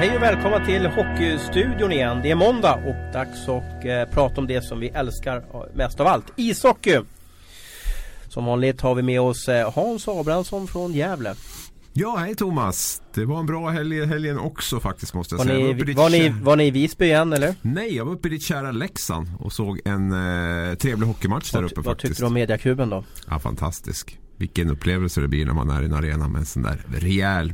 Hej och välkomna till Hockeystudion igen. Det är måndag och dags att eh, prata om det som vi älskar mest av allt. Ishockey! Som vanligt har vi med oss eh, Hans Abrahamsson från Gävle. Ja, hej Thomas. Det var en bra helg helgen också faktiskt måste jag var säga. Ni, var, ni, var ni i Visby igen eller? Nej, jag var uppe i ditt kära Leksand och såg en eh, trevlig hockeymatch där uppe vad faktiskt. Vad tyckte du om mediakuben då? Ja, fantastisk. Vilken upplevelse det blir när man är i en arena med en sån där rejäl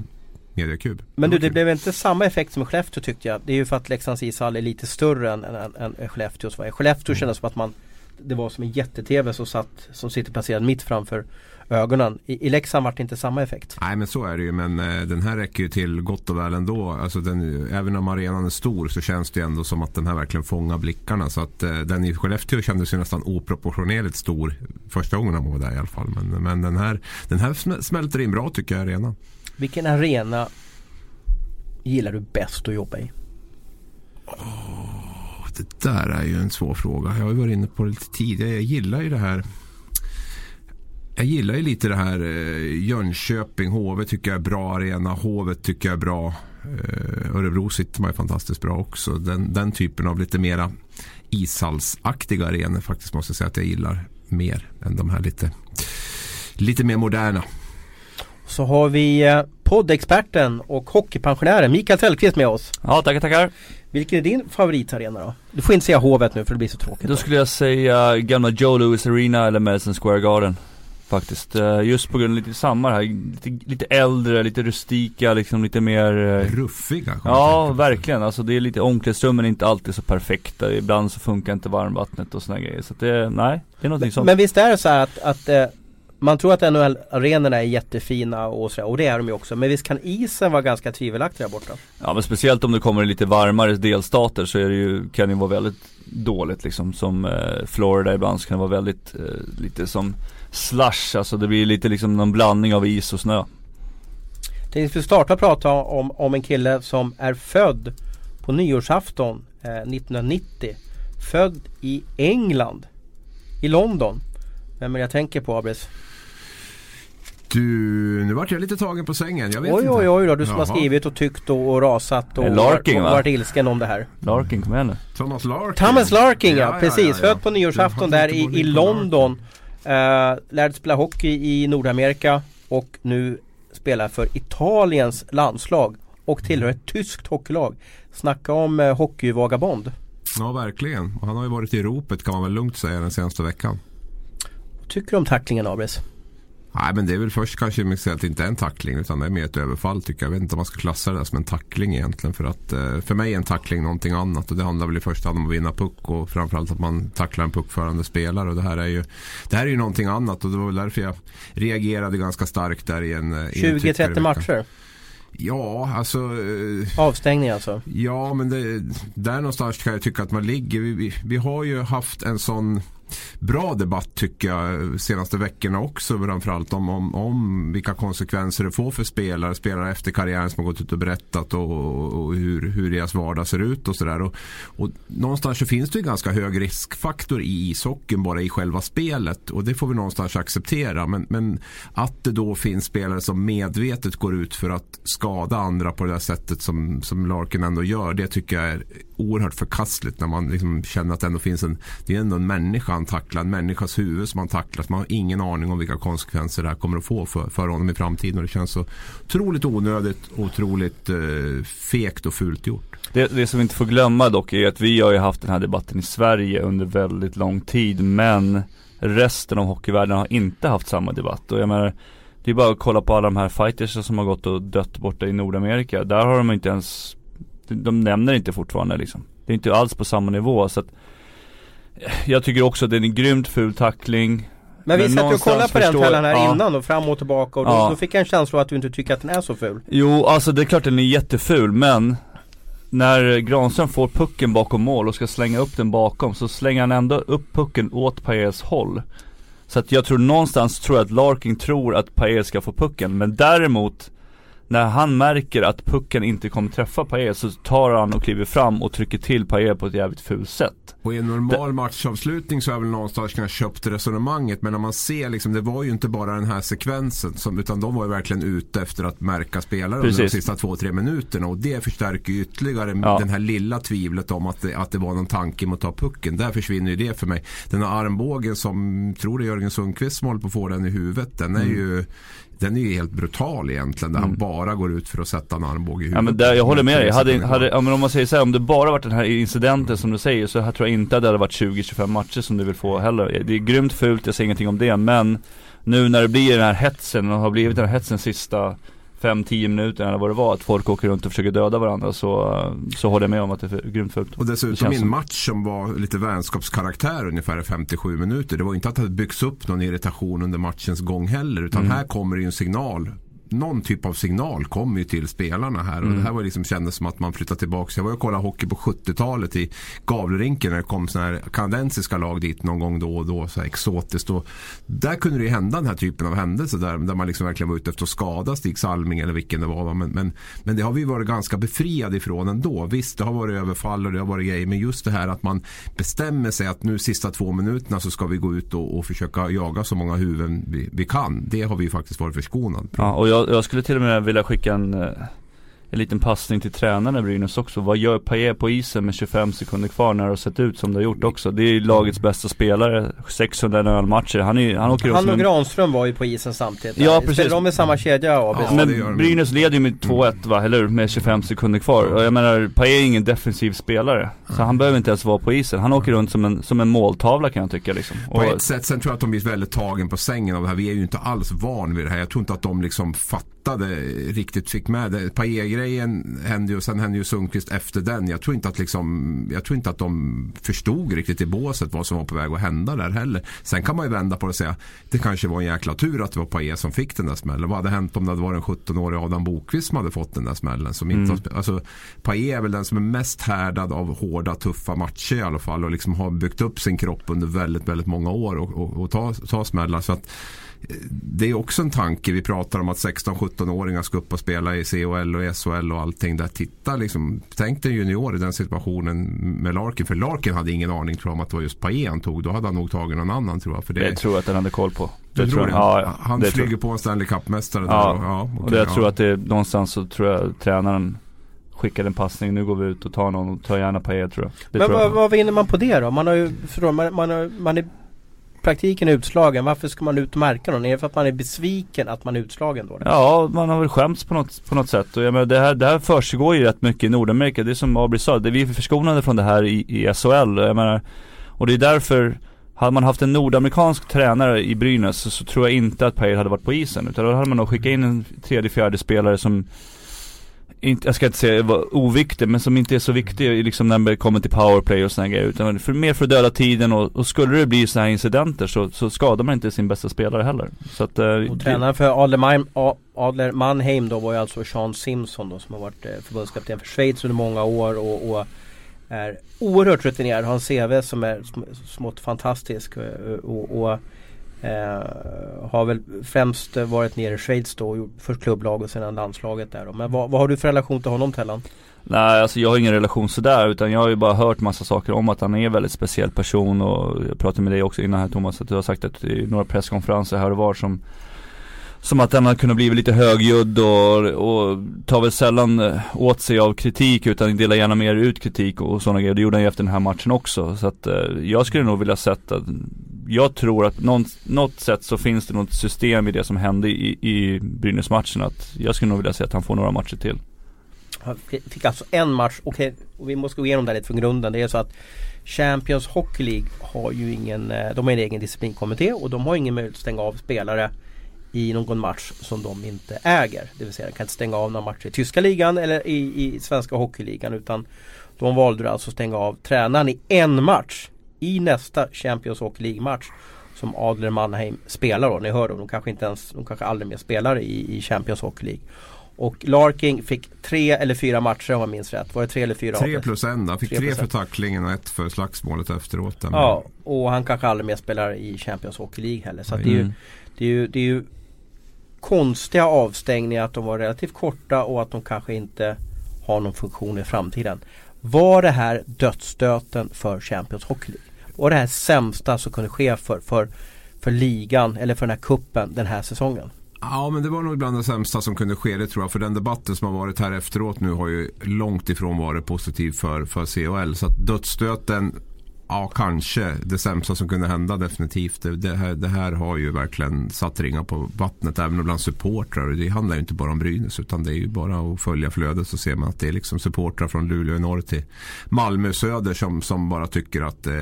mediakub. Men du, det blev inte samma effekt som i Skellefteå tyckte jag. Det är ju för att Leksands ishall är lite större än, än, än Skellefteås var. Skellefteå mm. kändes som att man Det var som en jätte-TV som, satt, som sitter placerad mitt framför ögonen. I, i Leksand var det inte samma effekt. Nej men så är det ju men eh, den här räcker ju till gott och väl ändå. Alltså den, även om arenan är stor så känns det ändå som att den här verkligen fångar blickarna. Så att eh, den i Skellefteå kändes ju nästan oproportionerligt stor första gången han var där i alla fall. Men, men den, här, den här smälter in bra tycker jag arenan. Vilken arena gillar du bäst att jobba i? Oh, det där är ju en svår fråga. Jag har ju varit inne på det lite tidigare. Jag gillar ju det här jag gillar ju lite det här eh, Jönköping, HV tycker jag är bra arena. Hovet tycker jag är bra. Eh, Örebro sitter man ju fantastiskt bra också. Den, den typen av lite mera ishallsaktiga arenor faktiskt måste jag säga att jag gillar mer än de här lite, lite mer moderna. Så har vi eh, poddexperten och hockeypensionären Mikael Tellqvist med oss. Ja, tackar, tackar. Vilken är din favoritarena då? Du får inte säga Hovet nu för det blir så tråkigt. Då, då. skulle jag säga gamla Joe Louis Arena eller Madison Square Garden. Faktiskt, eh, just på grund av lite samma här, lite, lite äldre, lite rustika, liksom lite mer eh, Ruffiga? Ja, verkligen. Alltså det är lite, omklädningsrummen är inte alltid så perfekta. Ibland så funkar inte varmvattnet och såna grejer. Så det, nej, det är någonting som Men visst är det så att, att man tror att NHL-arenorna är jättefina och sådär, och det är de ju också. Men visst kan isen vara ganska tvivelaktig där borta? Ja men speciellt om det kommer i lite varmare delstater så är det ju, kan det vara väldigt dåligt liksom. Som eh, Florida ibland så kan det vara väldigt, eh, lite som slush, alltså det blir lite liksom någon blandning av is och snö. Tänkte vi starta prata om, om en kille som är född på nyårsafton eh, 1990. Född i England, i London. Vem är jag tänker på Abris? Du, nu vart jag lite tagen på sängen. Jag vet oj, inte. oj, oj då. Du som Jaha. har skrivit och tyckt och, och rasat och, Larkin, och, och varit ilsken om det här. Larkin, kom igen nu. Thomas Larkin. Thomas Larkin, ja. ja precis. Ja, ja, Född på nyårsafton där i, i London. Uh, lärde spela hockey i Nordamerika och nu spelar för Italiens landslag och tillhör ett tyskt hockeylag. Snacka om uh, hockeyvagabond. Ja, verkligen. Och han har ju varit i ropet kan man väl lugnt säga den senaste veckan. Vad tycker du om tacklingen Abris? Nej men det är väl först kanske mycket inte är en tackling utan det är mer ett överfall tycker jag. Jag vet inte om man ska klassa det som en tackling egentligen. För att eh, för mig är en tackling någonting annat och det handlar väl i första hand om att vinna puck och framförallt att man tacklar en puckförande spelare. Och det här är ju, det här är ju någonting annat och det var väl därför jag reagerade ganska starkt där i en 20-30 matcher? Ja, alltså eh, Avstängning alltså? Ja, men det, där någonstans kan jag tycka att man ligger. Vi, vi, vi har ju haft en sån bra debatt tycker jag senaste veckorna också framförallt om, om, om vilka konsekvenser det får för spelare, spelare efter karriären som har gått ut och berättat och, och hur, hur deras vardag ser ut och sådär. Och, och någonstans så finns det en ganska hög riskfaktor i ishockeyn bara i själva spelet och det får vi någonstans acceptera. Men, men att det då finns spelare som medvetet går ut för att skada andra på det där sättet som, som Larkin ändå gör, det tycker jag är oerhört förkastligt när man liksom känner att det ändå finns en, det är ändå en människa han tacklar, en människas huvud som han tacklar. Man har ingen aning om vilka konsekvenser det här kommer att få för, för honom i framtiden och det känns så otroligt onödigt, otroligt eh, fegt och fult gjort. Det, det som vi inte får glömma dock är att vi har ju haft den här debatten i Sverige under väldigt lång tid men resten av hockeyvärlden har inte haft samma debatt och jag menar det är bara att kolla på alla de här fighters som har gått och dött borta i Nordamerika. Där har de inte ens de nämner inte fortfarande liksom. Det är inte alls på samma nivå så att jag tycker också att det är en grymt ful tackling men vi satt och kollade på den fällan här ja. innan och fram och tillbaka och då, ja. då fick jag en känsla av att du inte tycker att den är så ful Jo, alltså det är klart den är jätteful men När Granström får pucken bakom mål och ska slänga upp den bakom så slänger han ändå upp pucken åt Pajes håll Så att jag tror någonstans tror jag att Larkin tror att Pajes ska få pucken men däremot när han märker att pucken inte kommer träffa Paille så tar han och kliver fram och trycker till Paille på ett jävligt fult sätt. Och i en normal matchavslutning så har jag väl någonstans kunnat köpt resonemanget. Men när man ser liksom, det var ju inte bara den här sekvensen. Som, utan de var ju verkligen ute efter att märka spelare under de sista två, tre minuterna. Och det förstärker ju ytterligare ja. den här lilla tvivlet om att det, att det var någon tanke med att ta pucken. Där försvinner ju det för mig. Den här armbågen som, tror det är Jörgen Sundqvist som håller på att få den i huvudet. Den är mm. ju den är ju helt brutal egentligen. Där mm. han bara går ut för att sätta en armbåge i huvudet. Ja men där, jag håller med dig. Hade, hade, ja, men om man säger så här, om det bara varit den här incidenten som du säger så här tror jag inte att det hade varit 20-25 matcher som du vill få heller. Det är grymt fult, jag säger ingenting om det men nu när det blir den här hetsen och har blivit den här hetsen sista 5-10 minuter eller vad det var att folk åker runt och försöker döda varandra så, så håller jag med om att det är grymt fult. Och dessutom i en match som var lite vänskapskaraktär ungefär 57 minuter. Det var inte att det hade byggts upp någon irritation under matchens gång heller utan mm. här kommer det ju en signal någon typ av signal kom ju till spelarna här. Och mm. det här var liksom, kändes som att man flyttade tillbaka. Jag var och kollade hockey på 70-talet i Gavlerinken när det kom såna här kanadensiska lag dit någon gång då och då. Så här exotiskt. Och där kunde det ju hända den här typen av händelser där, där man liksom verkligen var ute efter att skada Stig Salming eller vilken det var. Men, men, men det har vi varit ganska befriade ifrån ändå. Visst, det har varit överfall och det har varit grejer. Men just det här att man bestämmer sig att nu sista två minuterna så ska vi gå ut och, och försöka jaga så många huvuden vi, vi kan. Det har vi faktiskt varit förskonade. Ja, och jag, jag skulle till och med vilja skicka en eh, en liten passning till tränaren i Brynäs också. Vad gör Paille på isen med 25 sekunder kvar när det har sett ut som det har gjort också? Det är ju lagets bästa spelare, 600 NHL-matcher. Han, är, han åker Han och Granström var ju på isen samtidigt. Ja precis. Spelar de i samma kedja AB? Ja, men Brynäs leder ju med 2-1 va, eller hur? Med 25 sekunder kvar. Och jag menar, Paille är ingen defensiv spelare. Så han behöver inte ens vara på isen. Han åker runt som en, som en måltavla kan jag tycka liksom. På ett sätt, sen tror jag att de blir väldigt tagen på sängen av det här. Vi är ju inte alls van vid det här. Jag tror inte att de liksom fattade, riktigt fick med det. Paille-grejen hände ju, sen hände ju Sundqvist efter den. Jag tror inte att liksom, jag tror inte att de förstod riktigt i båset vad som var på väg att hända där heller. Sen kan man ju vända på det och säga, det kanske var en jäkla tur att det var Paille som fick den där smällen. Vad hade hänt om det hade varit en 17-årig Adam Bokvist som hade fått den där smällen? Som inte mm. alltså, Paille är väl den som är mest härdad av hårda, tuffa matcher i alla fall och liksom har byggt upp sin kropp under väldigt, väldigt många år och, och, och ta, ta smällar. Så att, det är också en tanke. Vi pratar om att 16-17-åringar ska upp och spela i CHL och SHL och allting. Där titta liksom, tänk dig junior i den situationen med Larkin. För Larkin hade ingen aning tror jag, om att det var just Paille han tog. Då hade han nog tagit någon annan tror jag. För det, det tror jag att han hade koll på. Det tror jag. Ja, han det flyger tror. på en Stanley Cup-mästare. Ja, och, ja okay, och det, jag ja. tror att det är någonstans så tror jag tränaren skickade en passning, nu går vi ut och tar någon, tar gärna Paille tror jag. Det Men tror vad, vad vinner man på det då? Man har ju, man, man, har, man är praktiken är utslagen. Varför ska man ut och märka någon? Är det för att man är besviken att man är utslagen då? Ja, man har väl skämts på något, på något sätt. Och jag menar, det här, det här försiggår ju rätt mycket i Nordamerika. Det är som Abri sa, det, vi är förskonade från det här i, i SHL. Jag menar, och det är därför hade man haft en nordamerikansk tränare i Brynäs så, så tror jag inte att Pajer hade varit på isen. Utan då hade man nog skickat in en tredje, fjärde spelare som inte, jag ska inte säga var oviktig, men som inte är så viktig liksom när det kommer till powerplay och sådana grejer. Utan för, mer för att döda tiden och, och skulle det bli sådana här incidenter så, så skadar man inte sin bästa spelare heller. Så att, eh, och tränaren för Adler, Adler Mannheim då var ju alltså Sean Simpson då som har varit eh, förbundskapten för Schweiz under många år och, och är oerhört rutinerad, har en CV som är smått fantastisk. Och, och, och Eh, har väl främst eh, varit nere i Schweiz då, först klubblag och sedan landslaget där då. Men vad, vad har du för relation till honom Tellan? Nej alltså jag har ingen relation sådär utan jag har ju bara hört massa saker om att han är en väldigt speciell person och jag pratade med dig också innan här Thomas att du har sagt att i några presskonferenser här och var som som att han har kunnat bli lite högljudd och, och tar väl sällan eh, åt sig av kritik utan delar gärna mer ut kritik och, och sådana grejer. Det gjorde han ju efter den här matchen också. Så att eh, jag skulle nog vilja sätta jag tror att någon, något sätt så finns det något system i det som hände i, i Brynäs-matchen. Att jag skulle nog vilja säga att han får några matcher till. Han fick alltså en match, okej, okay, och vi måste gå igenom det här lite från grunden. Det är så att Champions Hockey League har ju ingen, eh, de har en egen disciplinkommitté och de har ingen möjlighet att stänga av spelare i någon match som de inte äger. Det vill säga de kan inte stänga av några matcher i tyska ligan eller i, i svenska hockeyligan utan de valde alltså att stänga av tränaren i en match i nästa Champions Hockey League-match som Adler Mannheim spelar då. Ni hör dem, de kanske inte ens, de kanske aldrig mer spelar i, i Champions Hockey League. Och Larking fick tre eller fyra matcher om jag minns rätt. Var det tre eller fyra? Tre plus en. Han fick tre, tre för tacklingen och ett för slagsmålet efteråt. Ja, och han kanske aldrig mer spelar i Champions Hockey League heller. Så det, är ju, det, är ju, det är ju konstiga avstängningar att de var relativt korta och att de kanske inte har någon funktion i framtiden. Var det här dödsstöten för Champions Hockey League? Var det här sämsta som kunde ske för, för, för ligan eller för den här kuppen den här säsongen? Ja men det var nog bland det sämsta som kunde ske det tror jag. För den debatten som har varit här efteråt nu har ju långt ifrån varit positiv för, för CHL. Så att dödsstöten Ja, kanske det sämsta som kunde hända definitivt. Det, det, här, det här har ju verkligen satt ringar på vattnet även bland supportrar. Det handlar ju inte bara om Brynäs utan det är ju bara att följa flödet så ser man att det är liksom supportrar från Luleå i norr till Malmö söder som, som bara tycker att eh,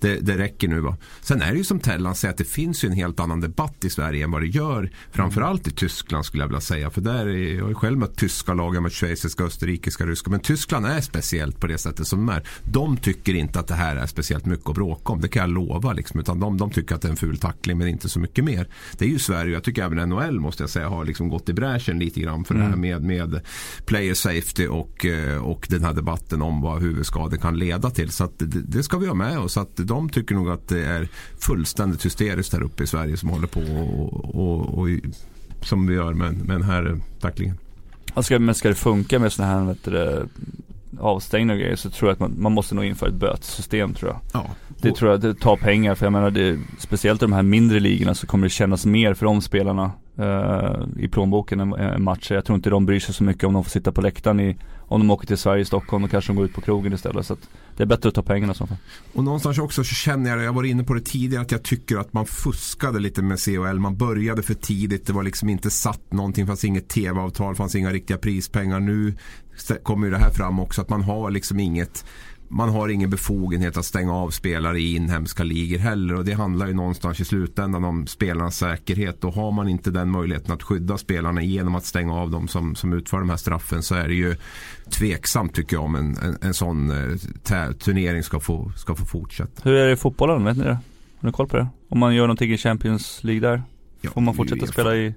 det, det räcker nu. Va? Sen är det ju som Tellan säger att det finns ju en helt annan debatt i Sverige än vad det gör framförallt i Tyskland skulle jag vilja säga. För där är jag ju själv mött tyska lag, jag mött schweiziska, österrikiska, ryska. Men Tyskland är speciellt på det sättet som de är. De tycker inte att det här är speciellt mycket att bråka om. Det kan jag lova. Liksom. Utan de, de tycker att det är en ful tackling men inte så mycket mer. Det är ju Sverige. Jag tycker även NHL måste jag säga har liksom gått i bräschen lite grann för mm. det här mm. med, med player safety och, eh, och den här debatten om vad huvudskador kan leda till. Så det, det, ska vi ha med oss. Att de tycker nog att det är fullständigt hysteriskt här uppe i Sverige som håller på och, och, och som vi gör med, med den här tacklingen. Men ska det funka med sådana här vet du, avstängda och grejer så tror jag att man, man måste nog införa ett bötessystem tror jag. Ja. Det tror jag, det tar pengar för jag menar det, speciellt i de här mindre ligorna så kommer det kännas mer för de spelarna uh, i plånboken än, än matcher. Jag tror inte de bryr sig så mycket om de får sitta på läktaren i, om de åker till Sverige, Stockholm, då kanske de går ut på krogen istället. Så att det är bättre att ta pengarna så fall. Och någonstans också så känner jag, jag var inne på det tidigare, att jag tycker att man fuskade lite med CHL. Man började för tidigt, det var liksom inte satt någonting, fanns inget tv-avtal, fanns inga riktiga prispengar. Nu kommer ju det här fram också, att man har liksom inget man har ingen befogenhet att stänga av spelare i inhemska ligor heller och det handlar ju någonstans i slutändan om spelarnas säkerhet och har man inte den möjligheten att skydda spelarna genom att stänga av dem som, som utför de här straffen så är det ju tveksamt tycker jag om en, en, en sån eh, turnering ska få, ska få fortsätta. Hur är det i fotbollen? Vet ni det? Har ni koll på det? Om man gör någonting i Champions League där? Får man fortsätta spela i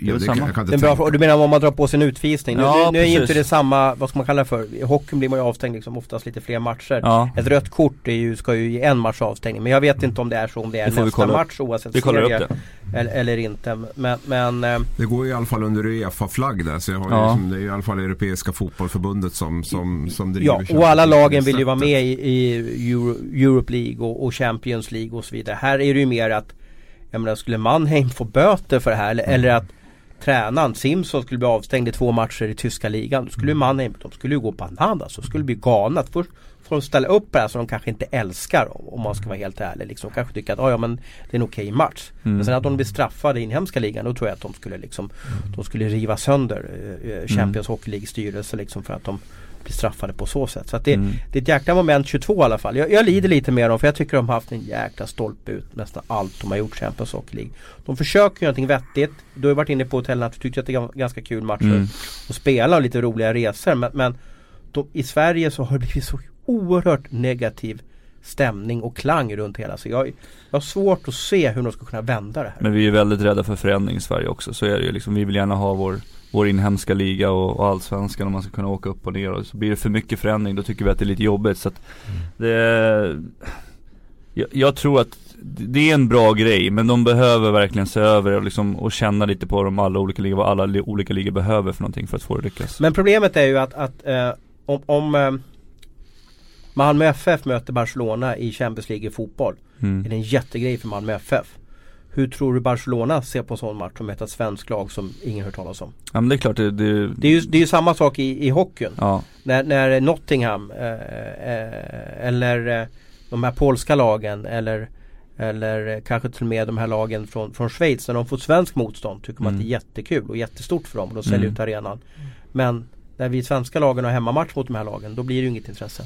Ja, det, det, kan det bra, du menar om man drar på sig en utvisning? Ja, nu, nu, är inte det samma, vad ska man kalla det för? I hockeyn blir man ju avstängd liksom oftast lite fler matcher. Ja. Ett rött kort är ju, ska ju ge en match avstängning. Men jag vet inte om det är så om det är det nästa match oavsett vi serie. Eller, eller, inte. Men, men, eh, Det går ju i alla fall under Uefa-flagg där. Så jag har ja. liksom, det är i alla fall Europeiska fotbollförbundet som, som, som driver Ja, och alla lagen vill ju vara med i, i Euro, Europe League och, och Champions League och så vidare. Här är det ju mer att jag menar, skulle Mannheim få böter för det här eller, mm. eller att tränaren Simson skulle bli avstängd i två matcher i tyska ligan. Då skulle ju Mannheim, de skulle ju gå bananas. De skulle bli galna. Först får de ställa upp på det här som de kanske inte älskar om man ska vara helt ärlig. Liksom. Kanske tycker att oh, ja, men det är en okej okay match. Mm. Men sen att de blir straffade i inhemska ligan då tror jag att de skulle liksom De skulle riva sönder eh, eh Champions mm. Hockey League styrelse liksom för att de blir straffade på så sätt. Så att det, mm. det är ett jäkla moment 22 i alla fall. Jag, jag lider lite med dem för jag tycker de har haft en jäkla stolpe ut nästan allt de har gjort Champions Hockey League. De försöker göra någonting vettigt. Du har varit inne på hotellen att du tyckte att det är ganska kul matcher mm. och spela och lite roliga resor. Men, men de, i Sverige så har det blivit så oerhört negativ stämning och klang runt hela. Så jag, jag har svårt att se hur de ska kunna vända det här. Men vi är väldigt rädda för förändring i Sverige också. Så är det ju liksom. Vi vill gärna ha vår vår inhemska liga och, och allsvenskan om man ska kunna åka upp och ner och så blir det för mycket förändring då tycker vi att det är lite jobbigt så att mm. det jag, jag, tror att det är en bra grej men de behöver verkligen se över och, liksom, och känna lite på de alla olika ligor, vad alla li, olika ligor behöver för någonting för att få det lyckas. Men problemet är ju att, att eh, om, om eh, Malmö FF möter Barcelona i Champions League i fotboll mm. är det en jättegrej för Malmö FF. Hur tror du Barcelona ser på en sån match som ett svenskt lag som ingen hört talas om? Ja men det är klart det, det... det är ju det är samma sak i, i hockeyn. Ja. När, när Nottingham eh, eh, eller eh, de här polska lagen eller eller kanske till och med de här lagen från, från Schweiz när de får svensk motstånd tycker man mm. att det är jättekul och jättestort för dem och de säljer mm. ut arenan. Men när vi svenska lagen har hemmamatch mot de här lagen då blir det ju inget intresse.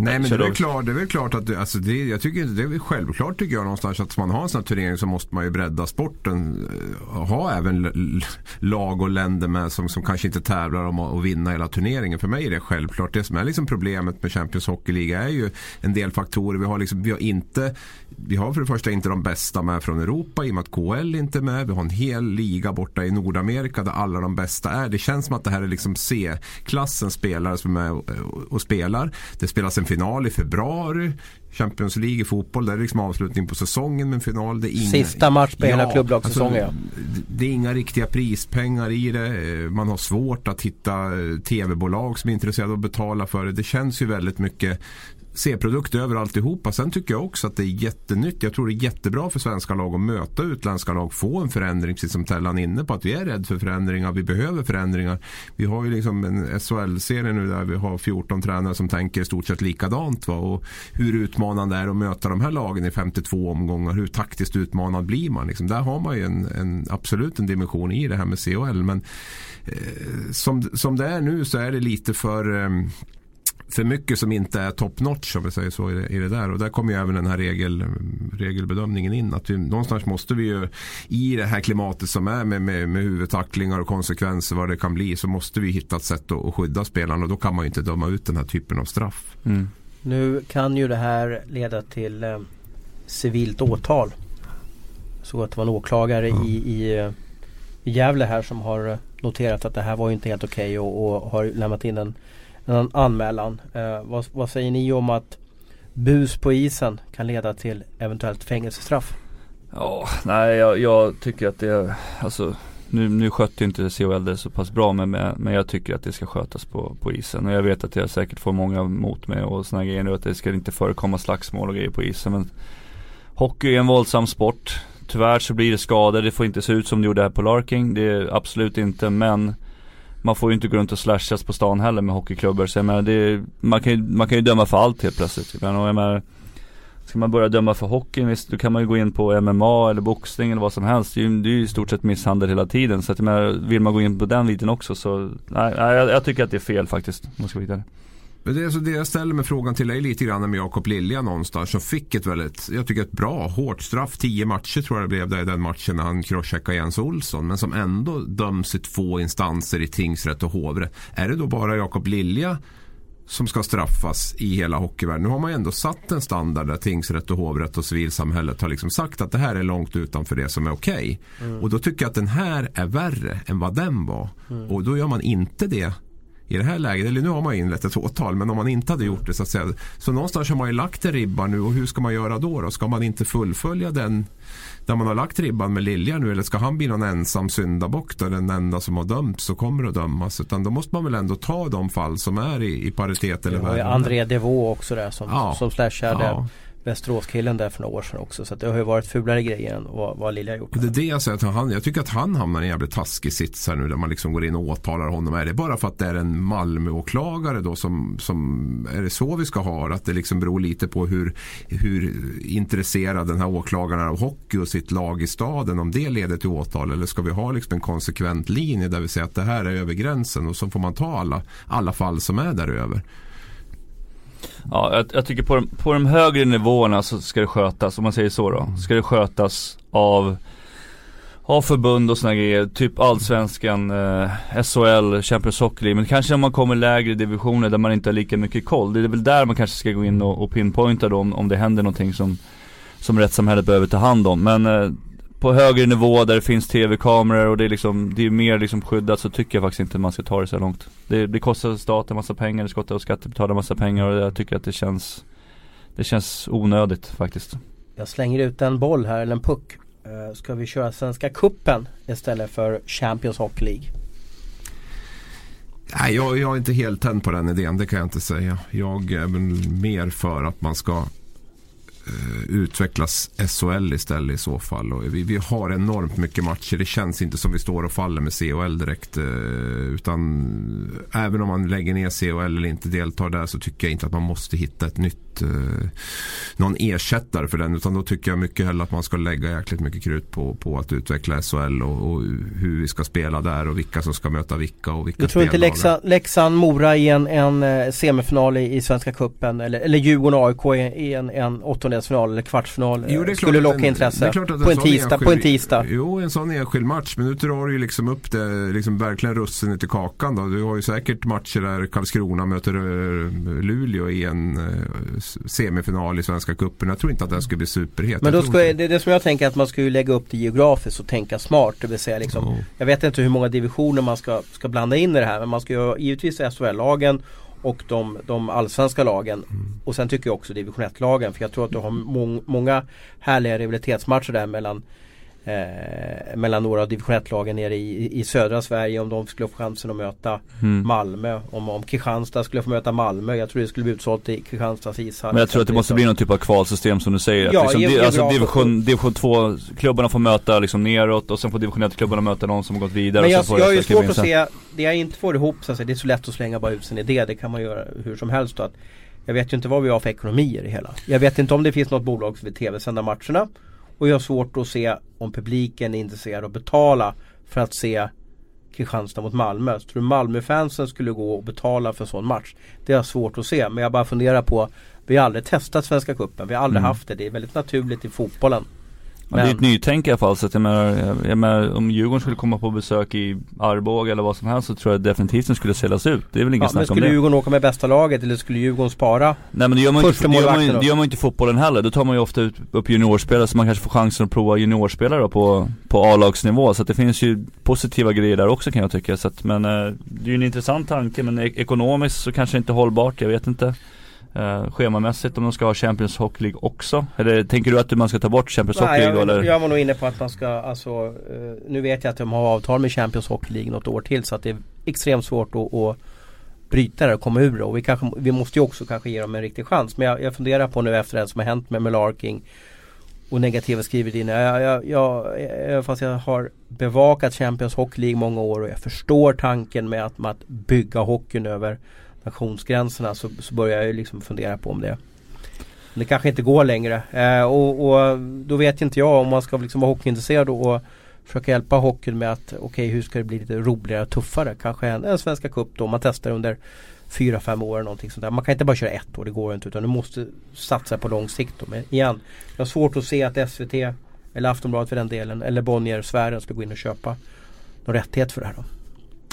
Nej men det är, väl klart, det är väl klart att det, alltså det, jag tycker, det är väl självklart tycker jag någonstans att man har en sån här turnering så måste man ju bredda sporten. Eh, ha även lag och länder med som, som kanske inte tävlar om att vinna hela turneringen. För mig är det självklart. Det som är liksom problemet med Champions Hockey League är ju en del faktorer. Vi har, liksom, vi har inte vi har för det första inte de bästa med från Europa i och med att KL inte är med. Vi har en hel liga borta i Nordamerika där alla de bästa är. Det känns som att det här är liksom C-klassens spelare som är med och, och spelar. Det spelas en final i februari. Champions League i fotboll, det är liksom avslutning på säsongen med en final. Det är inga, Sista match på ja, hela klubblagssäsongen. Alltså, det är inga riktiga prispengar i det. Man har svårt att hitta eh, tv-bolag som är intresserade av att betala för det. Det känns ju väldigt mycket C-produkt över alltihopa. Sen tycker jag också att det är jättenytt. Jag tror det är jättebra för svenska lag att möta utländska lag. Få en förändring, precis som Tellan är inne på. Att vi är rädda för förändringar. Vi behöver förändringar. Vi har ju liksom en SHL-serie nu där vi har 14 tränare som tänker i stort sett likadant. Va? Och hur utmanande är det att möta de här lagen i 52 omgångar? Hur taktiskt utmanad blir man? Liksom? Där har man ju en, en, absolut en dimension i det här med CHL. Men eh, som, som det är nu så är det lite för eh, för mycket som inte är top notch om vi säger så i det, i det där. Och där kommer ju även den här regel, regelbedömningen in. Att vi, någonstans måste vi ju i det här klimatet som är med, med, med huvudtacklingar och konsekvenser vad det kan bli så måste vi hitta ett sätt att, att skydda spelarna och då kan man ju inte döma ut den här typen av straff. Mm. Nu kan ju det här leda till eh, civilt åtal. Så att det var en åklagare ja. i, i, eh, i Gävle här som har noterat att det här var inte helt okej okay och, och har lämnat in en en anmälan. Eh, vad, vad, säger ni om att bus på isen kan leda till eventuellt fängelsestraff? Ja, nej jag, jag tycker att det, alltså nu, nu skötte inte CHL det så pass bra men, men jag tycker att det ska skötas på, på isen. Och jag vet att jag säkert får många mot mig och sådana grejer nu att det ska inte förekomma slagsmål och grejer på isen. Men hockey är en våldsam sport. Tyvärr så blir det skador, det får inte se ut som det gjorde här på Larking. Det är absolut inte men man får ju inte gå runt och slashas på stan heller med hockeyklubbor. Så jag menar, det är, man, kan ju, man kan ju döma för allt helt plötsligt. Men, jag menar, ska man börja döma för hockeyn, visst, då kan man ju gå in på MMA eller boxning eller vad som helst. Det är ju, det är ju i stort sett misshandel hela tiden. Så att jag menar, vill man gå in på den biten också så, nej, jag, jag tycker att det är fel faktiskt. Om man ska vara det, alltså det jag ställer mig frågan till är lite grann med Jakob Lilja någonstans som fick ett väldigt, jag tycker ett bra hårt straff. Tio matcher tror jag det blev där i den matchen när han crosscheckade Jens Olsson. Men som ändå döms i två instanser i tingsrätt och hovrätt. Är det då bara Jakob Lilja som ska straffas i hela hockeyvärlden. Nu har man ju ändå satt en standard där tingsrätt och hovrätt och civilsamhället har liksom sagt att det här är långt utanför det som är okej. Okay. Mm. Och då tycker jag att den här är värre än vad den var. Mm. Och då gör man inte det i det här läget, eller nu har man inlett ett åtal, men om man inte hade gjort det så att säga. Så någonstans har man ju lagt en ribba nu och hur ska man göra då? då? Ska man inte fullfölja den där man har lagt ribban med Lilja nu eller ska han bli någon ensam syndabock där den enda som har dömts och kommer att dömas utan då måste man väl ändå ta de fall som är i, i paritet eller värre. André Devaux också där som, ja. som slashade ja. Västeråskillen där för några år sedan också. Så det har ju varit fulare grejer än vad, vad Lilja har gjort. Det är det jag säger. Att han, jag tycker att han hamnar i en jävligt taskig sits här nu. Där man liksom går in och åtalar honom. Är det bara för att det är en Malmöåklagare då som, som är det så vi ska ha Att det liksom beror lite på hur, hur intresserad den här åklagaren är av hockey och sitt lag i staden. Om det leder till åtal. Eller ska vi ha liksom en konsekvent linje där vi säger att det här är över gränsen. Och så får man ta alla, alla fall som är där över. Ja, jag, jag, tycker på de, på de högre nivåerna så ska det skötas, om man säger så då, ska det skötas av av förbund och sådana grejer, typ allsvenskan, eh, SHL, Champions Hockey League. Men kanske om man kommer lägre divisioner där man inte har lika mycket koll. Det är väl där man kanske ska gå in och, och pinpointa då om, om det händer någonting som, som rättssamhället behöver ta hand om. Men eh, på högre nivå där det finns tv-kameror och det är liksom, det är mer liksom skyddat så tycker jag faktiskt inte man ska ta det så långt. Det, det kostar staten massa pengar, det kostar skattebetalare massa pengar och jag tycker att det känns Det känns onödigt faktiskt. Jag slänger ut en boll här, eller en puck. Uh, ska vi köra Svenska Kuppen istället för Champions Hockey League? Nej, jag, jag är inte helt tänd på den idén, det kan jag inte säga. Jag är väl mer för att man ska Eh, utvecklas SHL istället i så fall. Och vi, vi har enormt mycket matcher. Det känns inte som vi står och faller med CHL direkt. Eh, utan även om man lägger ner CHL eller inte deltar där så tycker jag inte att man måste hitta ett nytt eh, någon ersättare för den. Utan då tycker jag mycket hellre att man ska lägga jäkligt mycket krut på, på att utveckla SHL och, och hur vi ska spela där och vilka som ska möta vilka och vilka Du tror inte Leksand, Leksand Mora i en, en eh, semifinal i, i Svenska Cupen eller, eller Djurgården AIK i en, en åttondelsfinal eller kvartsfinal jo, det är skulle locka intresse på, en, en tisdag, enskild, på en tisdag? Jo, en sån enskild match. Men nu drar du ju liksom upp det, liksom verkligen russinet i kakan då. Du har ju säkert matcher där Karlskrona möter eh, Luleå i en semifinal i Svenska cupen. Jag tror inte att den skulle bli superhet. Men då ska, det är det som jag tänker att man ska ju lägga upp det geografiskt och tänka smart. Det vill säga liksom, oh. Jag vet inte hur många divisioner man ska, ska blanda in i det här. Men man ska ju givetvis SHL-lagen och de, de allsvenska lagen. Mm. och sen tycker jag också division 1-lagen för jag tror att du har må många härliga rivalitetsmatcher där mellan eh, mellan några av division 1-lagen nere i, i södra Sverige om de skulle få chansen att möta mm. Malmö. Om, om Kristianstad skulle få möta Malmö. Jag tror det skulle bli utsålt i Kristianstads ishall. Men jag tror att det måste bli någon typ av kvalsystem som du säger. Ja, liksom, ge, alltså division, division 2 klubbarna får möta liksom neråt och sen får division 1 klubbarna möta någon som har gått vidare. Men jag, jag har ju svårt att se, det jag inte får ihop så att säga, det är så lätt att slänga bara ut sin idé. Det kan man göra hur som helst då. Att jag vet ju inte vad vi har för ekonomier i hela. Jag vet inte om det finns något bolag som vill tv-sända matcherna. Och jag har svårt att se om publiken är intresserad av att betala för att se Kristianstad mot Malmö. Så tror du Malmöfansen skulle gå och betala för en sån match? Det jag svårt att se men jag bara funderar på Vi har aldrig testat Svenska Cupen, vi har aldrig mm. haft det. Det är väldigt naturligt i fotbollen. Men... det är ett nytänk i alla fall så att jag menar, jag menar, om Djurgården skulle komma på besök i Arboga eller vad som helst så tror jag definitivt den skulle säljas ut. Det är väl inget ja, snack om det. Men skulle Djurgården åka med bästa laget eller skulle Djurgården spara Nej men det gör man, inte, det gör man, det gör man inte i fotbollen heller. Då tar man ju ofta ut, upp juniorspelare så man kanske får chansen att prova juniorspelare på, på A-lagsnivå. Så att det finns ju positiva grejer där också kan jag tycka. Så att, men eh, det är ju en intressant tanke men ekonomiskt så kanske inte hållbart, jag vet inte eh, schemamässigt om de ska ha Champions Hockey League också? Eller tänker du att man ska ta bort Champions Nej, Hockey League? Jag, eller? jag var nog inne på att man ska, alltså eh, Nu vet jag att de har avtal med Champions Hockey League något år till så att det är extremt svårt att, att bryta det och komma ur det. Och vi, kanske, vi måste ju också kanske ge dem en riktig chans. Men jag, jag funderar på nu efter det som har hänt med Melarking och negativa skrivit in. Jag, jag, jag, fast jag har bevakat Champions Hockey League många år och jag förstår tanken med att, med att bygga hockeyn över nationsgränserna så, så börjar jag liksom fundera på om det det kanske inte går längre. Eh, och, och, då vet inte jag om man ska liksom vara hockeyintresserad och, och försöka hjälpa hockeyn med att okej okay, hur ska det bli lite roligare och tuffare. Kanske en, en Svenska Cup då man testar under fyra fem år eller någonting sånt där. Man kan inte bara köra ett år, det går inte utan du måste satsa på lång sikt. Då. Men igen, jag har svårt att se att SVT eller Aftonbladet för den delen eller Bonnier-sfären skulle gå in och köpa någon rättighet för det här. Då.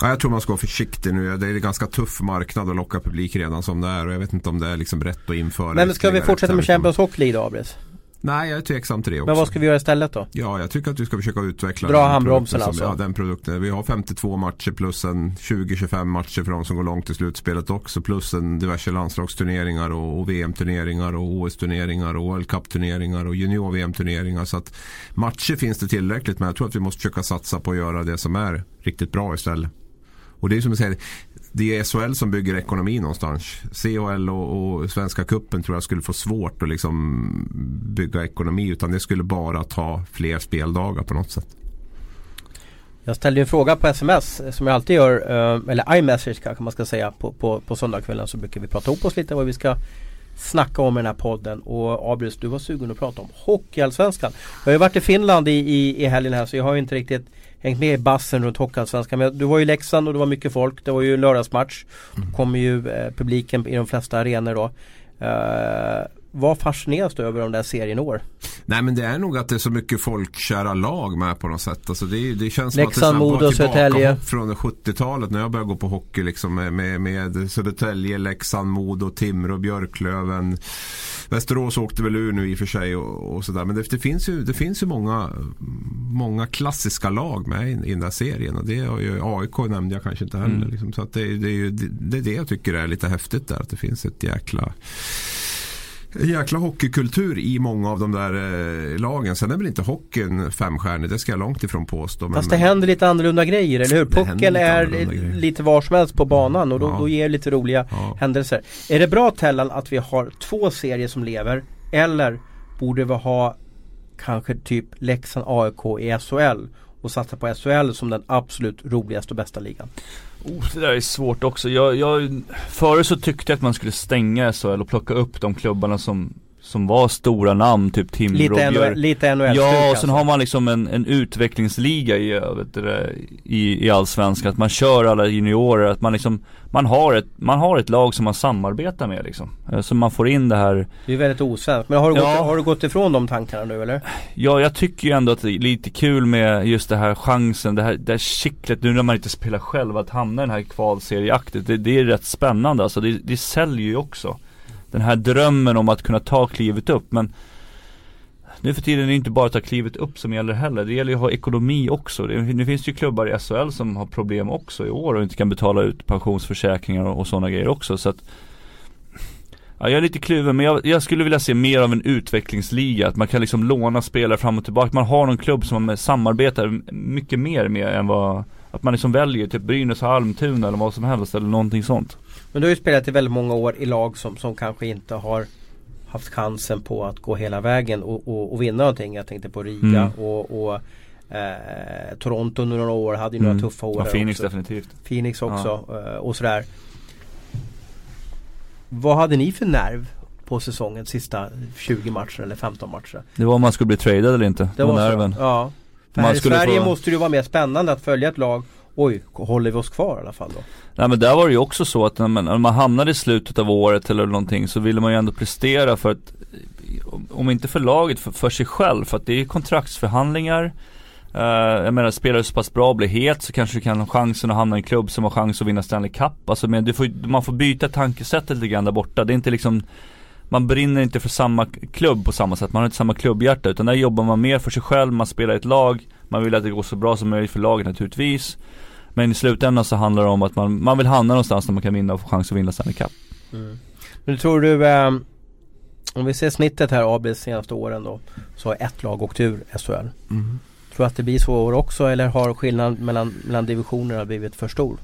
Ja, jag tror man ska vara försiktig nu. Det är en ganska tuff marknad att locka publik redan som det är. Och jag vet inte om det är liksom rätt att införa. Men ska vi fortsätta med Champions Hockey League då, Abris? Nej, jag är tveksam till det också. Men vad ska vi göra istället då? Ja, jag tycker att vi ska försöka utveckla Dra handbromsen alltså? Ja, den produkten. Vi har 52 matcher plus en 20-25 matcher för de som går långt i slutspelet också. Plus en diverse landslagsturneringar och, och VM-turneringar och OS-turneringar och World Cup-turneringar och junior-VM-turneringar. Så att matcher finns det tillräckligt men jag tror att vi måste försöka satsa på att göra det som är riktigt bra istället. Och det är som jag säger, det är SHL som bygger ekonomi någonstans. CHL och, och Svenska Kuppen tror jag skulle få svårt att liksom bygga ekonomi utan det skulle bara ta fler speldagar på något sätt. Jag ställde en fråga på sms eh, som jag alltid gör, eh, eller iMessage kanske man ska säga på, på, på söndagskvällen så brukar vi prata ihop oss lite vad vi ska snacka om i den här podden. Och Abrius, du var sugen att prata om Hockeyallsvenskan. Jag har ju varit i Finland i, i, i helgen här så jag har inte riktigt hängt med i bassen runt Hockeyallsvenskan. Men du var ju i Leksand och det var mycket folk. Det var ju lördagsmatch. Mm. kommer ju eh, publiken i de flesta arenor då. Uh, vad fascineras du över de där serien år? Nej men det är nog att det är så mycket folkkära lag med på något sätt. Alltså det, det känns Leksand, som att det är Södertälje. från 70-talet när jag började gå på hockey liksom med, med Södertälje, Leksand, Modo, Timrå, Björklöven. Västerås åkte väl ur nu i och för sig och, och sådär. Men det, det, finns ju, det finns ju många, många klassiska lag med i, i den där serien. Och det har ju AIK nämnde jag kanske inte heller. Mm. Liksom. Så att det, det, är ju, det, det är det jag tycker är lite häftigt där. Att det finns ett jäkla jäkla hockeykultur i många av de där eh, lagen. Sen är väl inte hockeyn femstjärnig, det ska jag långt ifrån påstå. Fast det händer lite annorlunda grejer, eller hur? Pucken är lite var som helst på banan och då, ja. då ger det lite roliga ja. händelser. Är det bra Tellan att vi har två serier som lever? Eller borde vi ha kanske typ Leksand AIK i SHL och satsa på SHL som den absolut roligaste och bästa ligan? Oh, det där är svårt också. Jag, jag, förut så tyckte jag att man skulle stänga SHL och plocka upp de klubbarna som som var stora namn, typ Timrå, Lite, NHL, lite NHL Ja, och sen alltså. har man liksom en, en utvecklingsliga i, vet du, i, i allsvenskan. Att man kör alla juniorer, att man liksom man har, ett, man har ett lag som man samarbetar med liksom. Eh, så man får in det här Det är väldigt osvenskt. Men har du, ja. gått, har du gått ifrån de tankarna nu eller? Ja, jag tycker ju ändå att det är lite kul med just det här chansen, det här, det här kittlet nu när man inte spelar själv, att hamna i den här kvalserieaktet. Det, det är rätt spännande alltså. Det, det säljer ju också den här drömmen om att kunna ta klivet upp men nu för tiden är det inte bara att ta klivet upp som gäller heller. Det gäller ju att ha ekonomi också. Det, nu finns det ju klubbar i SHL som har problem också i år och inte kan betala ut pensionsförsäkringar och, och sådana grejer också. Så att Ja, jag är lite kluven men jag, jag, skulle vilja se mer av en utvecklingsliga, att man kan liksom låna spelare fram och tillbaka. Man har någon klubb som man samarbetar mycket mer med än vad, att man liksom väljer typ Brynäs och Almtuna eller vad som helst eller någonting sånt. Men du har ju spelat i väldigt många år i lag som, som kanske inte har haft chansen på att gå hela vägen och, och, och vinna någonting. Jag tänkte på Riga mm. och, och eh, Toronto under några år hade ju mm. några tuffa år. Ja, Phoenix också. definitivt. Phoenix också ja. Eh, och sådär. Vad hade ni för nerv på säsongen sista 20 matcher eller 15 matcher? Det var om man skulle bli tradad eller inte. Det var nerven. Så, ja. För här i Sverige få... måste det ju vara mer spännande att följa ett lag Oj, håller vi oss kvar i alla fall då? Nej men där var det ju också så att när man, när man hamnade i slutet av året eller någonting så ville man ju ändå prestera för att Om inte för laget, för, för sig själv. För att det är kontraktsförhandlingar uh, Jag menar, spelar du så pass bra och blir het så kanske du kan ha chansen att hamna i en klubb som har chans att vinna Stanley Cup. Alltså men du får, man får byta tankesättet lite grann där borta. Det är inte liksom man brinner inte för samma klubb på samma sätt, man har inte samma klubbhjärta utan där jobbar man mer för sig själv, man spelar i ett lag Man vill att det går så bra som möjligt för laget naturligtvis men i slutändan så handlar det om att man, man vill hamna någonstans där man kan vinna och få chans att vinna Stanley Cup mm. Men tror du, eh, om vi ser snittet här AB senaste åren då Så har ett lag åkt ur SHL mm. Tror du att det blir så år också eller har skillnaden mellan, mellan divisionerna blivit för stor?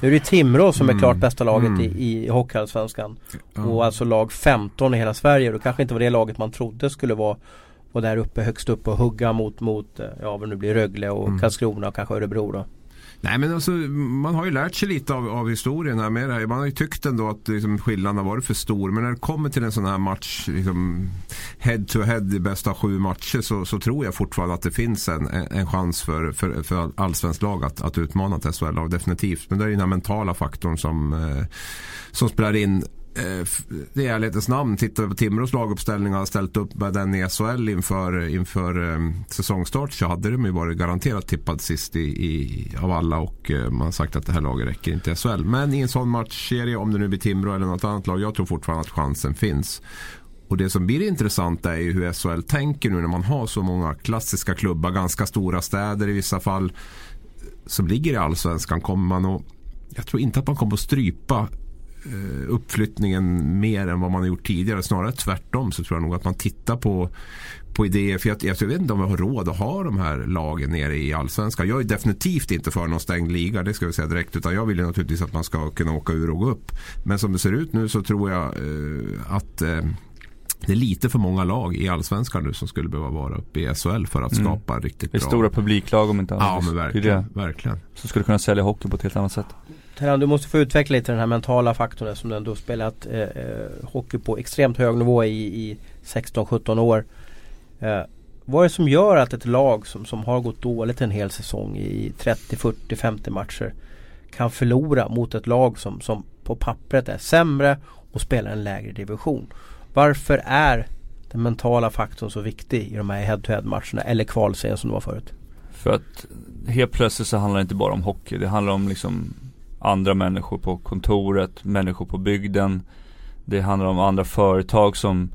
Nu är det Timrå som mm. är klart bästa laget mm. i, i Hockeyallsvenskan. Mm. Och alltså lag 15 i hela Sverige. Det kanske inte var det laget man trodde skulle vara och där uppe högst upp och hugga mot, mot eh, ja vad nu blir Rögle och mm. Karlskrona och kanske Örebro då. Nej men alltså man har ju lärt sig lite av, av historien här med det här. Man har ju tyckt ändå att liksom, skillnaden har varit för stor. Men när det kommer till en sån här match, liksom, head to head i bästa sju matcher så, så tror jag fortfarande att det finns en, en chans för, för, för allsvenskt lag att, att utmana ett SHL-lag. Definitivt. Men det är ju den här mentala faktorn som, eh, som spelar in Eh, i ärlighetens namn, tittar vi på Timrås laguppställning och har ställt upp med den i SHL inför, inför eh, säsongstart så hade de ju varit garanterat tippad sist i, i, av alla och eh, man har sagt att det här laget räcker inte i SHL. Men i en sån matchserie, om det nu blir Timrå eller något annat lag, jag tror fortfarande att chansen finns. Och det som blir intressant är ju hur SHL tänker nu när man har så många klassiska klubbar, ganska stora städer i vissa fall som ligger i allsvenskan. Kommer man och, jag tror inte att man kommer att strypa uppflyttningen mer än vad man har gjort tidigare. Snarare tvärtom så tror jag nog att man tittar på, på idéer. För jag, jag vet inte om vi har råd att ha de här lagen nere i allsvenskan. Jag är definitivt inte för någon stängd liga, det ska vi säga direkt. Utan jag vill ju naturligtvis att man ska kunna åka ur och gå upp. Men som det ser ut nu så tror jag eh, att eh, det är lite för många lag i allsvenskan nu som skulle behöva vara uppe i SHL för att mm. skapa riktigt bra. Det är stora publiklag om inte annat. Ja men verkligen. Det det. verkligen. Som skulle kunna sälja hockey på ett helt annat sätt. Terran, du måste få utveckla lite den här mentala faktorn som du ändå spelat eh, eh, hockey på extremt hög nivå i, i 16-17 år. Eh, vad är det som gör att ett lag som, som har gått dåligt en hel säsong i 30, 40, 50 matcher kan förlora mot ett lag som, som på pappret är sämre och spelar en lägre division? Varför är den mentala faktorn så viktig i de här head-to-head matcherna eller kvalserien som det var förut? För att helt plötsligt så handlar det inte bara om hockey. Det handlar om liksom andra människor på kontoret, människor på bygden. Det handlar om andra företag som,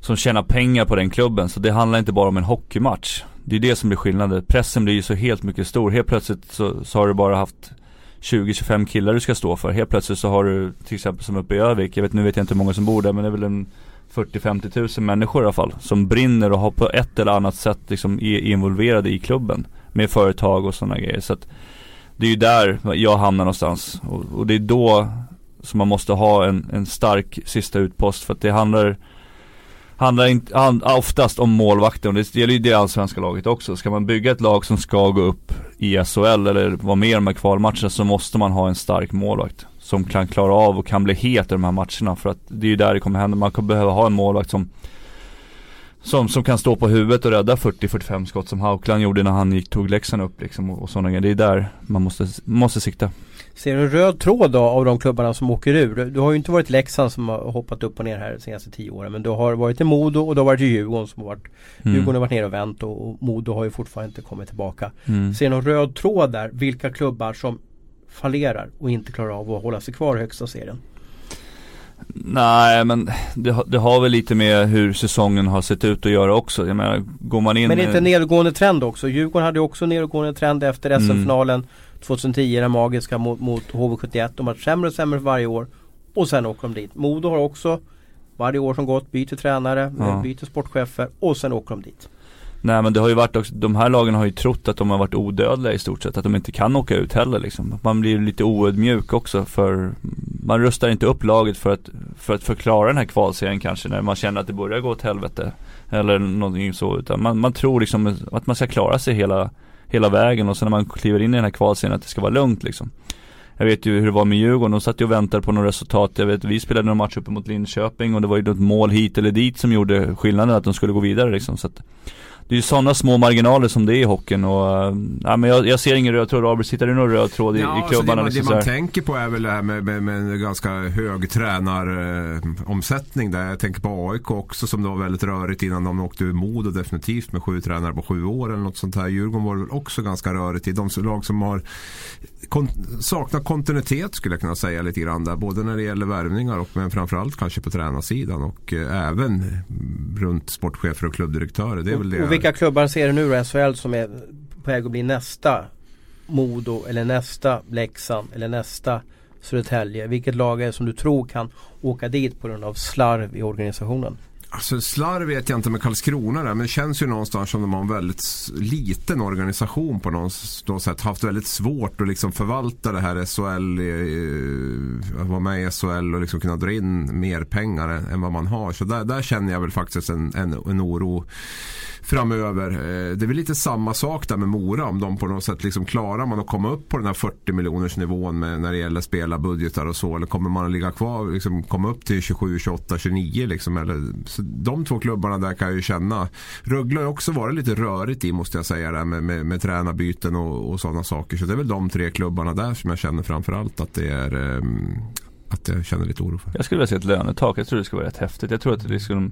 som tjänar pengar på den klubben. Så det handlar inte bara om en hockeymatch. Det är det som blir skillnaden. Pressen blir ju så helt mycket stor. Helt plötsligt så, så har du bara haft 20-25 killar du ska stå för. Helt plötsligt så har du till exempel som uppe i Övik, jag vet, nu vet jag inte hur många som bor där men det är väl en 40-50 tusen människor i alla fall. Som brinner och har på ett eller annat sätt liksom är involverade i klubben. Med företag och sådana grejer. Så att det är ju där jag hamnar någonstans. Och, och det är då som man måste ha en, en stark sista utpost. För att det handlar handlar inte, hand, oftast om målvakten och det gäller ju det allsvenska laget också. Ska man bygga ett lag som ska gå upp i SHL eller vara med i de här kvalmatcherna så måste man ha en stark målvakt. Som kan klara av och kan bli het i de här matcherna för att det är ju där det kommer hända. Man kommer behöva ha en målvakt som som, som kan stå på huvudet och rädda 40-45 skott som Haukland gjorde när han gick, tog Leksand upp liksom och, och sådana grejer. Det är där man måste, måste sikta. Ser du en röd tråd då av de klubbarna som åker ur? Du har ju inte varit Leksand som har hoppat upp och ner här de senaste tio åren. Men du har varit i Modo och du har varit i Djurgården som har varit mm. Djurgården har varit nere och vänt och, och Modo har ju fortfarande inte kommit tillbaka. Mm. Ser du någon röd tråd där? Vilka klubbar som fallerar och inte klarar av att hålla sig kvar i högsta serien? Nej men det, det, har väl lite med hur säsongen har sett ut att göra också. Jag menar, går man in Men inte en nedåtgående trend också? Djurgården hade ju också nedåtgående trend efter SM-finalen mm. 2010, den magiska mot, mot HV71. De har varit sämre och sämre för varje år. och sen åker de dit. Modo har också varje år som gått byter tränare, ja. byter sportchefer och sen åker de dit. Nej men det har ju varit också, de här lagen har ju trott att de har varit odödliga i stort sett, att de inte kan åka ut heller liksom. Man blir lite oödmjuk också för man rustar inte upp laget för att, för att förklara den här kvalserien kanske när man känner att det börjar gå åt helvete. Eller någonting så, utan man, man tror liksom att man ska klara sig hela, hela vägen och sen när man kliver in i den här kvalserien att det ska vara lugnt liksom. Jag vet ju hur det var med Djurgården, de satt ju och väntade på några resultat. Jag vet, vi spelade någon match uppe mot Linköping och det var ju något mål hit eller dit som gjorde skillnaden att de skulle gå vidare liksom. Så att, det är ju sådana små marginaler som det är i hockeyn och, äh, ja, men jag, jag ser ingen röd tråd. Robert, sitter det någon röd tråd i, ja, i alltså klubbarna? Det, liksom det man tänker på är väl det här med, med, med en ganska hög tränaromsättning där. Jag tänker på AIK också som det var väldigt rörigt innan de åkte ur Modo definitivt med sju tränare på sju år eller något sånt här. Djurgården var väl också ganska rörigt i. De lag som har kon saknar kontinuitet skulle jag kunna säga lite grann där. Både när det gäller värvningar och men framförallt kanske på tränarsidan och eh, även runt sportchefer och klubbdirektörer. Det är väl det och vilka klubbar ser du nu då SHL som är på väg att bli nästa Modo eller nästa Leksand eller nästa Södertälje? Vilket lag är det som du tror kan åka dit på grund av slarv i organisationen? Alltså slarv vet jag inte med Karlskrona där, men det känns ju någonstans som de har en väldigt liten organisation på något sätt. Haft väldigt svårt att liksom förvalta det här SHL, Att vara med i SHL och liksom kunna dra in mer pengar än vad man har. Så där, där känner jag väl faktiskt en, en, en oro framöver. Eh, det är väl lite samma sak där med Mora om de på något sätt liksom klarar man att komma upp på den här 40 miljoners nivån med, när det gäller spelarbudgetar och så eller kommer man att ligga kvar liksom komma upp till 27, 28, 29 liksom eller, så de två klubbarna där kan jag ju känna. Rögle har också varit lite rörigt i måste jag säga där med, med, med tränarbyten och, och sådana saker. Så det är väl de tre klubbarna där som jag känner framförallt att det är ehm, att jag känner lite oro för. Jag skulle vilja se ett lönetak. Jag tror det skulle vara rätt häftigt. Jag tror att det skulle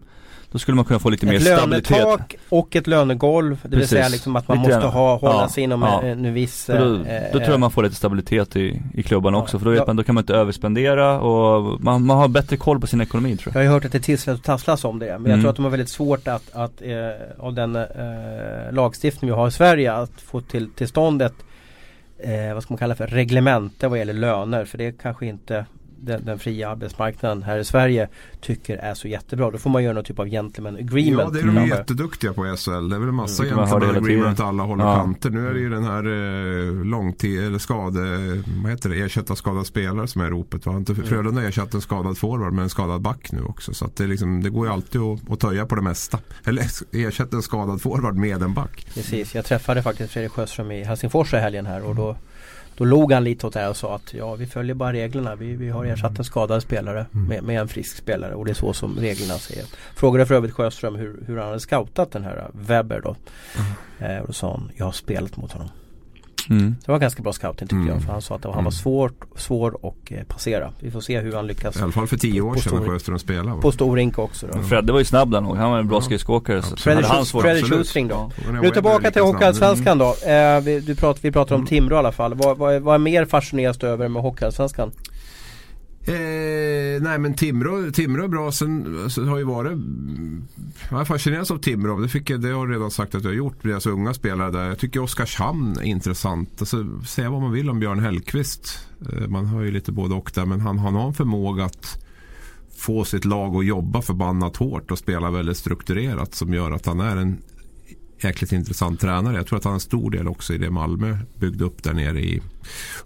då skulle man kunna få lite ett mer stabilitet. Ett lönetak och ett lönegolv. Det Precis. vill säga liksom att man lite måste ha, hålla ja, sig inom ja. en, en viss... Då, då, eh, tror jag man får lite stabilitet i, i klubban också. För då vet man, då kan man inte överspendera och man, man har bättre koll på sin ekonomi tror jag. Jag har hört att det tisslas och tasslas om det. Men mm. jag tror att de har väldigt svårt att, att eh, av den eh, lagstiftning vi har i Sverige att få till, till stånd ett eh, vad ska man kalla för reglemente vad gäller löner. För det kanske inte den, den, fria arbetsmarknaden här i Sverige tycker är så jättebra. Då får man göra någon typ av gentleman agreement. Ja, det är de mm. jätteduktiga på SHL. Det är väl en massa mm, gentleman agreement alla håller ja. kanter. Nu är det ju den här eh, långtid eller skade, vad heter det, ersätta skadad spelare som är ropet. Va? Inte, mm. Frölunda ersatt en skadad forward med en skadad back nu också. Så att det, liksom, det går ju alltid att, att töja på det mesta. Eller ersätta en skadad forward med en back. Precis, jag träffade faktiskt Fredrik Sjöström i Helsingfors i helgen här och då då log han lite åt det här och sa att ja vi följer bara reglerna. Vi, vi har ersatt en skadad spelare mm. med, med, en frisk spelare och det är så som reglerna säger. Frågade för övrigt Sjöström hur, hur han hade scoutat den här Webber då. Mm. Eh, och då sa han, jag har spelat mot honom. Mm. Det var ganska bra scouting tycker mm. jag. För han sa att han var mm. svår, svår att eh, passera. Vi får se hur han lyckas. I alla fall för tio år sedan när Sjöström spelade. På stor rink också då. Mm. Fredde var ju snabb där nog. Han var en bra ja. skridskoåkare. Ja. Freddy Schustring då. Ja. Nu tillbaka till Hockeyallsvenskan då. Eh, vi, du prat, vi pratar om mm. Timrå i alla fall. Vad, vad, vad är mer fascineras du över med Hockeyallsvenskan? Eh, nej men Timrå, Timrå är bra. Sen alltså, har ju varit mm, jag fascineras av Timrå. Det, fick jag, det har jag redan sagt att jag har gjort. Deras unga spelare där. Jag tycker Oskarshamn är intressant. Alltså, säga vad man vill om Björn Hellkvist. Eh, man har ju lite både och där. Men han, han har en förmåga att få sitt lag att jobba förbannat hårt och spela väldigt strukturerat. Som gör att han är en jäkligt intressant tränare. Jag tror att han har en stor del också i det Malmö byggde upp där nere i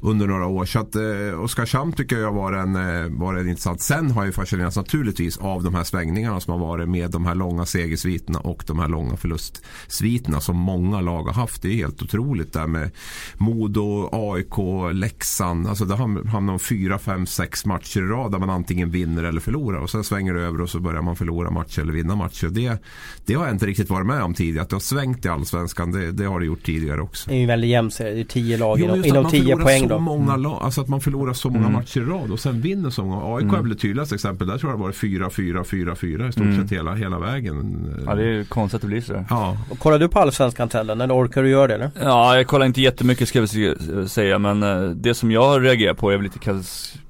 under några år. Så att eh, Oskarshamn tycker jag var en, eh, var en intressant. Sen har jag fascinerats naturligtvis av de här svängningarna som har varit med de här långa segersviterna och de här långa förlustsviterna som många lag har haft. Det är helt otroligt där med Modo, AIK, Leksand. Alltså det hamnar om fyra, fem, sex matcher i rad där man antingen vinner eller förlorar. Och sen svänger det över och så börjar man förlora matcher eller vinna matcher. Det, det har jag inte riktigt varit med om tidigare. Att det har svängt i allsvenskan, det, det har det gjort tidigare också. Det är ju väldigt jämnt. Det är tio lag jo, inom tio 10 poäng då. Många mm. lag, alltså att man förlorar så många mm. matcher i rad och sen vinner så många. AIK mm. är väl det tydligaste exempel. Där tror jag det var 4-4, 4-4 i stort mm. sett hela, hela vägen. Ja det är konstigt att det blir så. Ja. Och kollar du på Allsvenskan Tellen eller orkar du göra det eller? Ja jag kollar inte jättemycket ska jag säga men eh, det som jag reagerar på är väl lite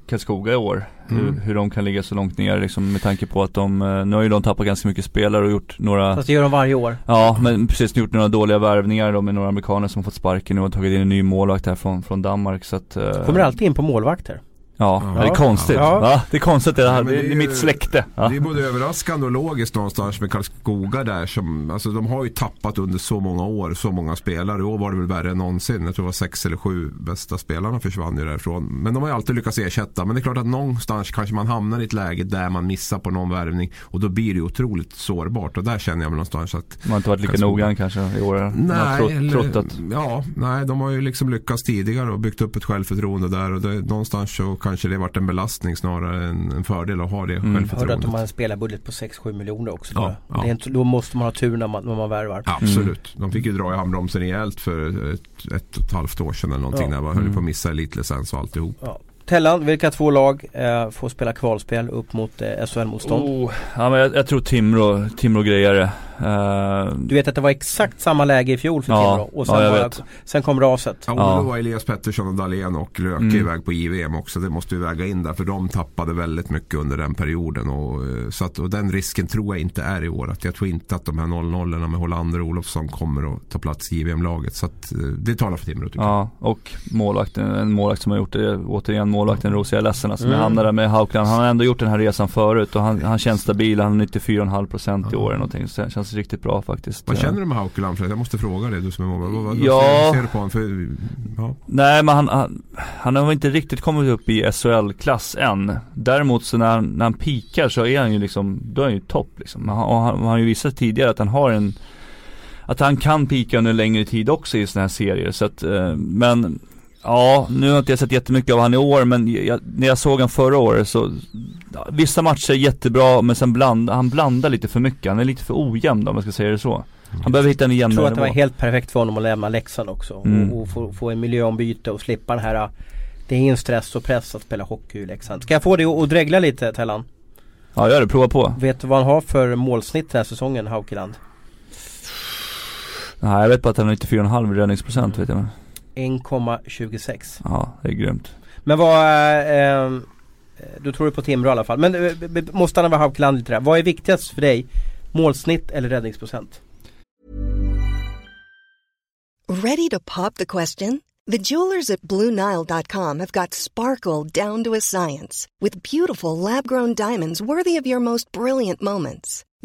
Karlskoga i år. Mm. Hur, hur, de kan ligga så långt ner liksom med tanke på att de, eh, nu har ju de tappat ganska mycket spelare och gjort några Fast det gör de varje år Ja men precis gjort några dåliga värvningar då med några amerikaner som har fått sparken nu och tagit in en ny målvakt här från, från Danmark så att uh, Kommer alltid in på målvakter Ja, ja. det är konstigt. Ja. ja. det är konstigt det här. det, det är mitt släkte. Ja. Det är både överraskande och logiskt någonstans med Karlskoga där som, alltså de har ju tappat under så många år, så många spelare. I år var det väl värre än någonsin. Jag tror det var sex eller sju bästa spelarna försvann ju därifrån. Men de har ju alltid lyckats ersätta. Men det är klart att någonstans kanske man hamnar i ett läge där man missar på någon värvning. Och då blir det otroligt sårbart. Och där känner jag mig någonstans att Man har inte varit lika noggrann kanske i år? Nej, trott, eller, trott att... ja, nej, de har ju liksom lyckats tidigare och byggt upp ett självförtroende där. Och det, någonstans så kanske det varit en belastning snarare än en fördel att ha det mm. självförtroendet. Hörde att de har en spelarbudget på 6-7 miljoner också. Ja, ja. Inte, då måste man ha tur när man, när man värvar. Absolut. Mm. De fick ju dra i handbromsen rejält för ett, ett och ett halvt år sedan eller någonting. Ja. När man höll mm. på att missa elitlicens och alltihop. Ja. Tellan, vilka två lag eh, får spela kvalspel upp mot eh, SHL-motstånd? Oh, ja, men jag, jag tror Timrå, Timrå grejer det. Uh, du vet att det var exakt samma läge i fjol för ja, Timrå och sen, ja, var, sen kom raset. Ja, och ja. då var Elias Pettersson och Dahlén och Löke mm. iväg på JVM också. Det måste vi väga in där för de tappade väldigt mycket under den perioden. Och, eh, så att, och den risken tror jag inte är i år. Att jag tror inte att de här 0-0 med Hollander och Olofsson kommer att ta plats i JVM-laget. Så att, eh, det talar för Timrå tycker ja, jag. Och målvakten, en målvakt som har gjort det, återigen målvakten Roos, jag är ledsen alltså, mm. jag hamnade med Haukland. Han har ändå gjort den här resan förut och han, han känns stabil. Han har 94,5% i år eller någonting. Så det känns riktigt bra faktiskt. Vad känner du med Haukeland? Jag måste fråga dig, du som är målvakt. Vad, vad, ja. ser du på honom? För, ja. Nej men han, han, han, har inte riktigt kommit upp i SHL-klass än. Däremot så när han, när han pikar så är han ju liksom, då är han ju topp liksom. Han, och han, han har ju visat tidigare att han har en att han kan pika under längre tid också i sådana här serier. Så att, eh, men Ja, nu har inte jag sett jättemycket av han i år men jag, när jag såg han förra året så Vissa matcher är jättebra men sen bland, han blandar lite för mycket. Han är lite för ojämn om man ska säga det så. Han behöver hitta en jämnare Jag tror att det var helt perfekt för honom att lämna Leksand också. Mm. Och, och få, få en miljöombyte och slippa den här Det är ingen stress och press att spela hockey i Leksand. Ska jag få dig att dregla lite Tellan? Ja gör det, prova på. Vet du vad han har för målsnitt den här säsongen, Haukeland? Nej jag vet bara att han har 94,5 räddningsprocent vet jag 1,26 Ja, det är grymt Men vad, eh, du tror på Timrå i alla fall. Men eh, måste stanna vid Haukeland lite där. Vad är viktigast för dig? Målsnitt eller räddningsprocent? Ready to pop the question? The jewelers at BlueNile.com have got sparkle down to a science with beautiful lab-grown diamonds worthy of your most brilliant moments.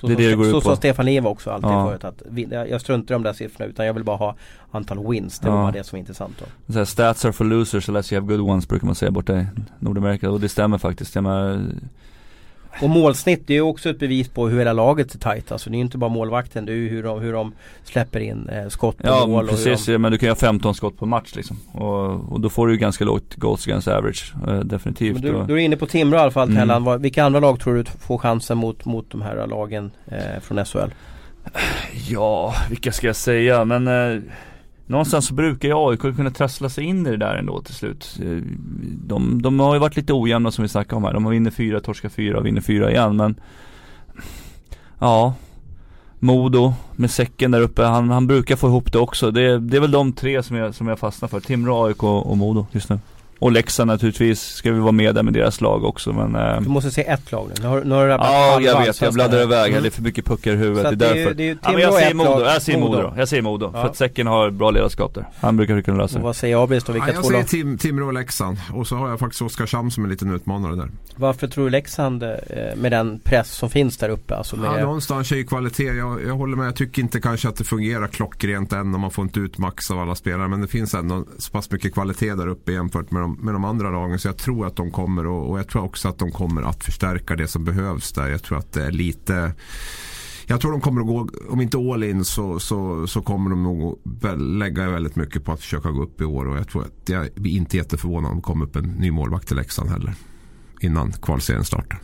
Så, det är det det går ut på. Så sa Stefan Eva också alltid ja. förut att jag struntar i de där siffrorna utan jag vill bara ha antal wins. Det var ja. det som var intressant då. Så här, stats are for losers unless you have good ones brukar man säga borta i Nordamerika och det stämmer faktiskt. Jag menar, och målsnitt det är också ett bevis på hur hela laget är tajt. Alltså det är inte bara målvakten, det är hur de, hur de släpper in eh, skott på ja, mål. Ja precis, de... men du kan ju ha 15 skott på match liksom. Och, och då får du ju ganska lågt goals against average, eh, definitivt. Du, du är inne på Timrå i alla fall mm. Tellan. Vilka andra lag tror du får chansen mot, mot de här lagen eh, från SHL? Ja, vilka ska jag säga? Men eh, Någonstans så brukar ju AIK kunna trassla sig in i det där ändå till slut. Eh, de, de har ju varit lite ojämna som vi snackade om här. De har vinner fyra, torskar fyra och vinner fyra igen men Ja Modo med säcken där uppe, han, han brukar få ihop det också. Det, det är väl de tre som jag, som jag fastnar för. Timrå, AIK och Modo just nu. Och Leksand naturligtvis ska vi vara med där med deras lag också men eh... Du måste se ett lag nu. Nu har, nu har du Ja jag vet, jag bladdar iväg mm. Det är för mycket puckar i huvudet. det är därför. Det är, det är ja, men jag säger Modo, jag säger Modo. Modo. Jag säger Modo. Ja. För att Säcken har bra ledarskap där. Han brukar kunna lösa det. vad säger Abris då? Vilka ja, jag två säger Tim, Timrå och Leksand. Och så har jag faktiskt Oskarshamn som en liten utmanare där. Varför tror du Leksand eh, med den press som finns där uppe? Alltså med... Ja någonstans är ju kvalitet. Jag, jag håller med. Jag tycker inte kanske att det fungerar klockrent än och man får inte ut max av alla spelare. Men det finns ändå så pass mycket kvalitet där uppe jämfört med de, med de andra lagen. Så jag tror att de kommer och, och jag tror också att de kommer att förstärka det som behövs där. Jag tror att det är lite jag tror de kommer att gå, om inte all in så, så, så kommer de nog lägga väldigt mycket på att försöka gå upp i år. Och jag tror att jag blir inte jätteförvånad om det kommer upp en ny målvakt till Leksand heller. Innan kvalserien startar.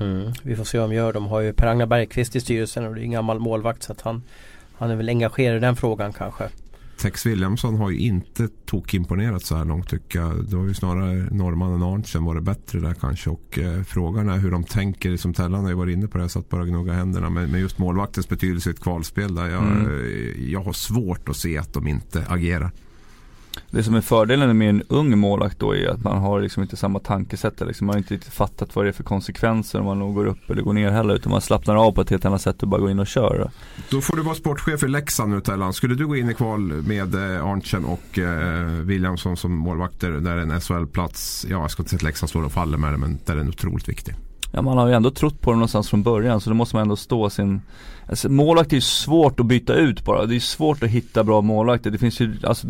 Mm. Vi får se vad de gör. De har ju Per-Agnar Bergqvist i styrelsen och det är en gammal målvakt så att han, han är väl engagerad i den frågan kanske. Tex Williamson har ju inte tokimponerat så här långt tycker jag. Det var ju snarare norrmannen Arntzen var det bättre där kanske. Och eh, frågan är hur de tänker, som Tellan har ju varit inne på det, jag satt bara och gnugga händerna. Men, men just målvaktens betydelse i ett kvalspel där. Jag, mm. jag har svårt att se att de inte agerar. Det som är fördelen med en ung målvakt då är att man har liksom inte samma tankesätt. Liksom. Man har inte riktigt fattat vad det är för konsekvenser om man går upp eller går ner heller. Utan man slappnar av på ett helt annat sätt och bara går in och kör. Då får du vara sportchef i Leksand nu Tellan. Skulle du gå in i kval med eh, Arntzen och eh, Williamson som målvakter där en SHL-plats, ja jag ska inte säga att Leksand står och faller med det men där är den otroligt viktig. Ja man har ju ändå trott på det någonstans från början så då måste man ändå stå sin alltså, Målvakt är ju svårt att byta ut bara, det är svårt att hitta bra målvakter. Det finns ju, alltså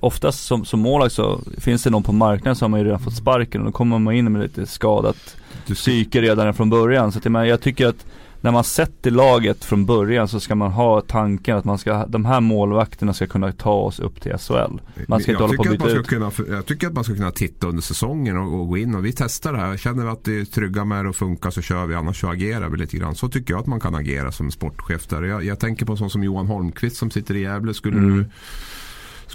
oftast som, som målvakt så finns det någon på marknaden som har ju redan fått sparken och då kommer man in med lite skadat psyke redan från början. Så att, jag tycker att när man sätter laget från början så ska man ha tanken att man ska, de här målvakterna ska kunna ta oss upp till SHL. Man ska jag inte hålla på och byta ut. Kunna, jag tycker att man ska kunna titta under säsongen och, och, gå in och vi testar det här. Känner vi att det är trygga med det och funkar så kör vi, annars så agerar vi lite grann. Så tycker jag att man kan agera som sportchef där. Jag, jag tänker på sån som Johan Holmqvist som sitter i Gävle. Skulle mm. du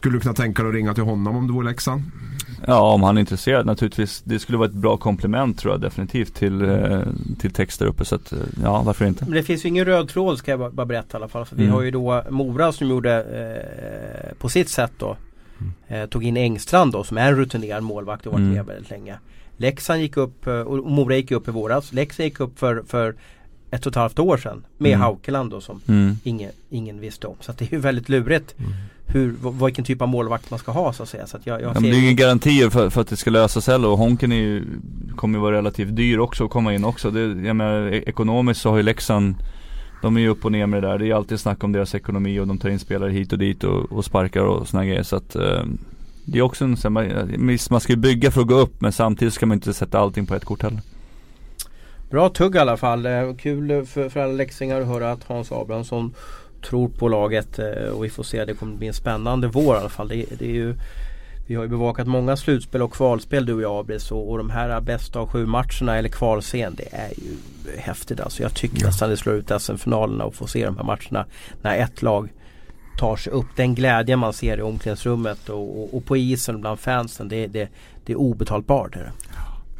skulle du kunna tänka dig att ringa till honom om du vore Leksand? Ja, om han är intresserad naturligtvis. Det skulle vara ett bra komplement tror jag definitivt till, eh, till text där uppe. Så att, eh, ja, varför inte? Men det finns ju ingen röd tråd ska jag bara berätta i alla fall. För mm. Vi har ju då Mora som gjorde eh, på sitt sätt då. Mm. Eh, tog in Engstrand då som är en rutinerad målvakt och varit mm. med väldigt länge. Leksand gick upp eh, och Mora gick upp i våras. Leksand gick upp för, för ett och ett halvt år sedan med mm. Haukeland då som mm. ingen, ingen visste om. Så det är ju väldigt lurigt mm. Hur, vilken typ av målvakt man ska ha så att säga. Så att jag, jag ja, det är ju inga garantier för, för, att det ska lösas heller och Honken är ju, kommer ju vara relativt dyr också att komma in också. Det, jag menar, e- ekonomiskt så har ju Leksand de är ju upp och ner med det där. Det är alltid snack om deras ekonomi och de tar in spelare hit och dit och, och sparkar och sådana grejer. Så att eh, det är också en, man, man ska ju bygga för att gå upp men samtidigt ska man inte sätta allting på ett kort heller. Bra tugg i alla fall. Eh, kul för, för alla läxingar att höra att Hans Abrahamsson tror på laget eh, och vi får se. Det kommer bli en spännande vår i alla fall. Det, det är ju, vi har ju bevakat många slutspel och kvalspel du och jag Abris och, och de här bästa av sju matcherna eller kvalscen det är ju häftigt alltså. Jag tycker ja. nästan det slår ut SM-finalerna och få se de här matcherna när ett lag tar sig upp. Den glädje man ser i omklädningsrummet och, och, och på isen bland fansen det, det, det är obetalbart. Är det.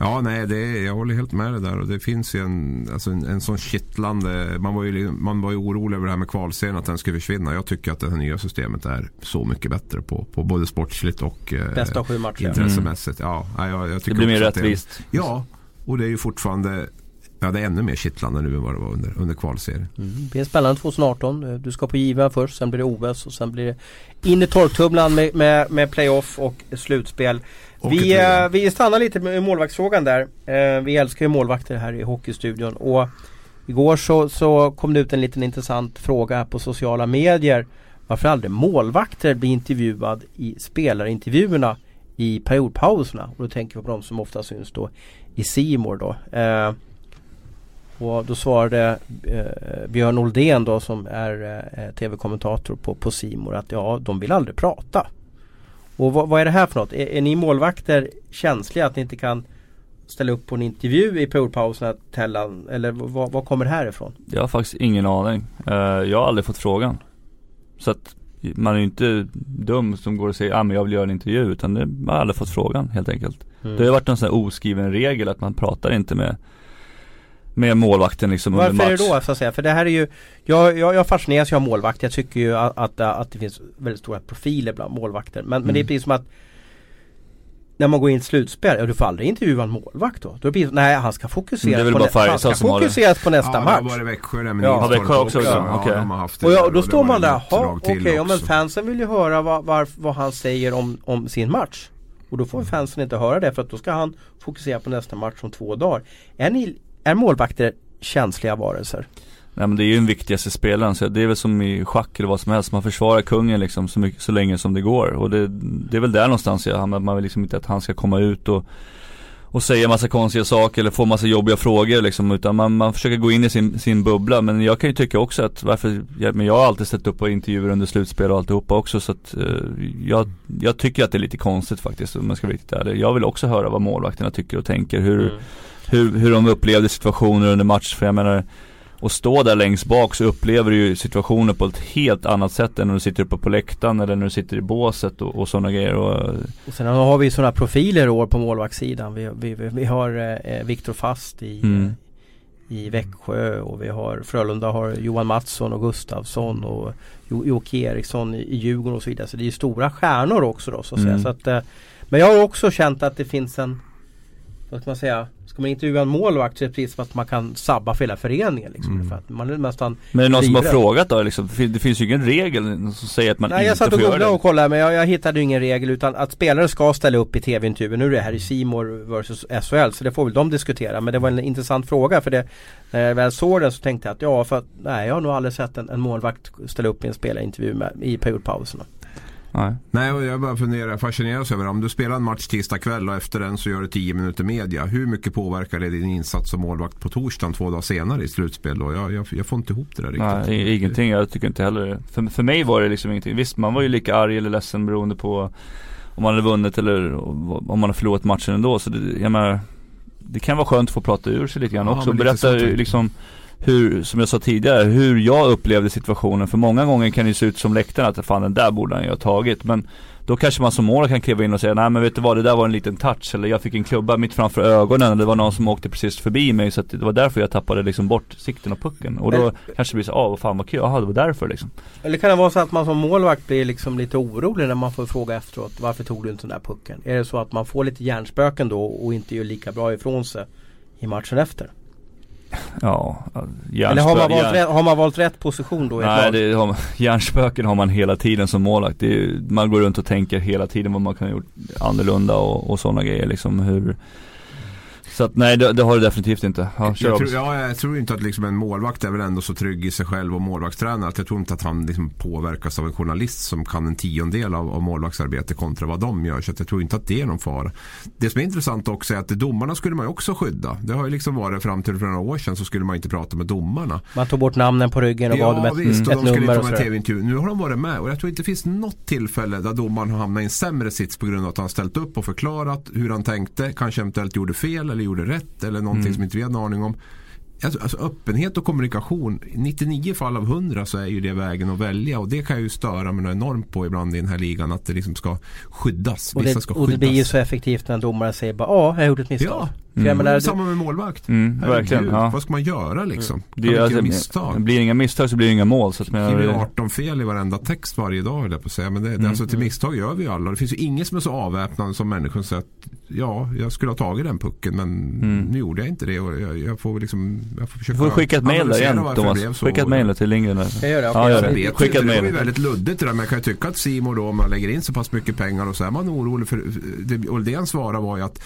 Ja, nej, det är, jag håller helt med dig där. Och det finns ju en, alltså en, en sån kittlande... Man var, ju, man var ju orolig över det här med kvalserien, att den skulle försvinna. Jag tycker att det här nya systemet är så mycket bättre på, på både sportsligt och eh, Bästa sju matcher. intressemässigt. Mm. Ja, jag, jag det blir mer rättvist. Det, ja, och det är ju fortfarande Ja, det är ännu mer kittlande nu än vad det var under, under kvalserien. Mm. Det blir spännande 2018. Du ska på giva först, sen blir det OS och sen blir det in i torktumlaren med, med, med playoff och slutspel. Vi, eh, vi stannar lite med målvaktsfrågan där. Eh, vi älskar ju målvakter här i Hockeystudion. Och igår så, så kom det ut en liten intressant fråga på sociala medier. Varför aldrig målvakter blir intervjuad i spelarintervjuerna i periodpauserna. Och då tänker vi på de som ofta syns då i Simor då. Eh, och då svarade eh, Björn Oldén då som är eh, tv-kommentator på, på Simor att ja, de vill aldrig prata. Och vad, vad, är det här för något? Är, är, ni målvakter känsliga att ni inte kan ställa upp på en intervju i periodpauserna Tellan? Eller vad, vad kommer det här ifrån? Jag har faktiskt ingen aning. Uh, jag har aldrig fått frågan. Så att man är ju inte dum som går och säger, ah, men jag vill göra en intervju. Utan det, man har aldrig fått frågan helt enkelt. Mm. Det har varit en sån här oskriven regel att man pratar inte med med målvakten liksom Varför under match. Varför är det då så att säga? För det här är ju Jag, jag, jag fascineras ju av målvakt. Jag tycker ju att, att, att, det finns väldigt stora profiler bland målvakter. Men, mm. men det är mm. precis som att när man går in i ett slutspel, ja du får aldrig intervjua en målvakt då. då blir det, nej han ska fokusera på, nä han ska fokusera på nästa ja, match. Ja, var det Växjö där med ja. Växjö också. också. Ja, okay. och, ja, och då står man där, okej, okay, ja, men fansen vill ju höra vad, vad, vad han säger om, om sin match. Och då får mm. fansen inte höra det för att då ska han fokusera på nästa match om två dagar. Är ni är målvakter känsliga varelser? Nej men det är ju den viktigaste spelaren, så det är väl som i schack eller vad som helst. Man försvarar kungen liksom så, mycket, så länge som det går. Och det, det är väl där någonstans jag hamnar, man vill liksom inte att han ska komma ut och och säga massa konstiga saker eller få massa jobbiga frågor liksom, utan man, man försöker gå in i sin, sin bubbla. Men jag kan ju tycka också att varför, jag, men jag har alltid ställt upp på intervjuer under slutspel och alltihopa också så att uh, jag, jag tycker att det är lite konstigt faktiskt om man ska vara riktigt ärlig. Jag vill också höra vad målvakterna tycker och tänker, hur mm hur, hur de upplevde situationer under match. För jag menar och stå där längst bak så upplever du ju situationen på ett helt annat sätt än när du sitter uppe på läktaren eller när du sitter i båset och, och sådana grejer. Och, och sen har vi sådana profiler i år på målvaktssidan. Vi, vi, vi har eh, Viktor Fast i, mm. i Växjö och vi har Frölunda har Johan Mattsson och Gustavsson och Jocke Eriksson i, i Djurgården och så vidare. Så det är ju stora stjärnor också då så att mm. säga. Så att, eh, men jag har också känt att det finns en vad ska man säga Ska man intervjua en målvakt så är det precis som att man kan sabba för hela föreningen liksom, mm. för att man är nästan Men är det någon som har frågat då liksom? Det finns ju ingen regel som säger att man Nej, inte får göra det. jag satt och och kollade men jag, jag hittade ingen regel utan att spelare ska ställa upp i tv-intervjuer. Nu är det här i Simor versus SHL så det får väl de diskutera. Men det var en intressant fråga för det När jag väl såg den så tänkte jag att ja för att Nej jag har nog aldrig sett en, en målvakt ställa upp i en spelarintervju med, i periodpauserna. Nej. Nej, och jag bara funderar, fascineras över om du spelar en match tisdag kväll och efter den så gör du 10 minuter media. Hur mycket påverkar det din insats som målvakt på torsdagen två dagar senare i slutspel då? Jag, jag, jag får inte ihop det där riktigt. Nej, ingenting. Jag tycker inte heller för, för mig var det liksom ingenting. Visst, man var ju lika arg eller ledsen beroende på om man hade vunnit eller om man har förlorat matchen ändå. Så det, jag menar, det kan vara skönt att få prata ur sig lite grann ja, också. Berätta liksom hur, som jag sa tidigare, hur jag upplevde situationen. För många gånger kan det se ut som läktaren att fan den där borde han ju ha tagit. Men då kanske man som mål kan kliva in och säga nej men vet du vad det där var en liten touch eller jag fick en klubba mitt framför ögonen eller det var någon som åkte precis förbi mig så att det var därför jag tappade liksom bort sikten av pucken. Och då men, kanske det blir så, ah vad fan vad kul, jaha det var därför liksom. Eller kan det vara så att man som målvakt blir liksom lite orolig när man får fråga efteråt varför tog du inte den där pucken? Är det så att man får lite hjärnspöken då och inte gör lika bra ifrån sig i matchen efter? Ja, Eller har man, valt rätt, har man valt rätt position då? Nej, det har, hjärnspöken har man hela tiden som målvakt. man går runt och tänker hela tiden vad man kan ha gjort annorlunda och, och sådana grejer liksom. Hur, så att nej det, det, har du definitivt inte. Ja, jag, tror, ja, jag tror inte att liksom en målvakt är väl ändå så trygg i sig själv och målvaktstränare att jag tror inte att han liksom påverkas av en journalist som kan en tiondel av, av målvaktsarbete kontra vad de gör. Så jag tror inte att det är någon fara. Det som är intressant också är att domarna skulle man ju också skydda. Det har ju liksom varit fram till för några år sedan så skulle man inte prata med domarna. Man tog bort namnen på ryggen och ja, gav dem ett, visst, ett och de skulle nummer. Inte TV-intervju. Nu har de varit med och jag tror inte det finns något tillfälle där domaren har hamnat i en sämre sits på grund av att han ställt upp och förklarat hur han tänkte, kanske eventuellt gjorde fel eller gjorde rätt eller någonting mm. som inte vi hade en aning om. Alltså, alltså, öppenhet och kommunikation, 99 fall av 100 så är ju det vägen att välja och det kan jag ju störa mig enormt på ibland i den här ligan att det liksom ska skyddas. Och det, ska och det blir ju så effektivt när en domare säger bara ja, jag gjort ett misstag. Ja. Mm. Menar, Samma med målvakt. Mm, verkligen, ja. Vad ska man göra liksom? Mm. Det, alltså, misstag. Blir inga misstag så blir det inga mål. Så att man skriver 18 fel i varenda text varje dag höll jag på att säga. Men det, mm. alltså, till misstag gör vi ju alla. Det finns ju ingen som är så avväpnande som människor som säger att ja, jag skulle ha tagit den pucken men mm. nu gjorde jag inte det. Och jag, jag får liksom jag får försöka Du får skicka ett mail där igen Thomas. Skicka ett mail till Lindgren. Jag gör det. Ja, gör det. Skicka ett mail. Det är väldigt luddigt det där. Men jag kan ju tycka att Simon då om man lägger in så pass mycket pengar och så är man orolig för det, han svarar var ju att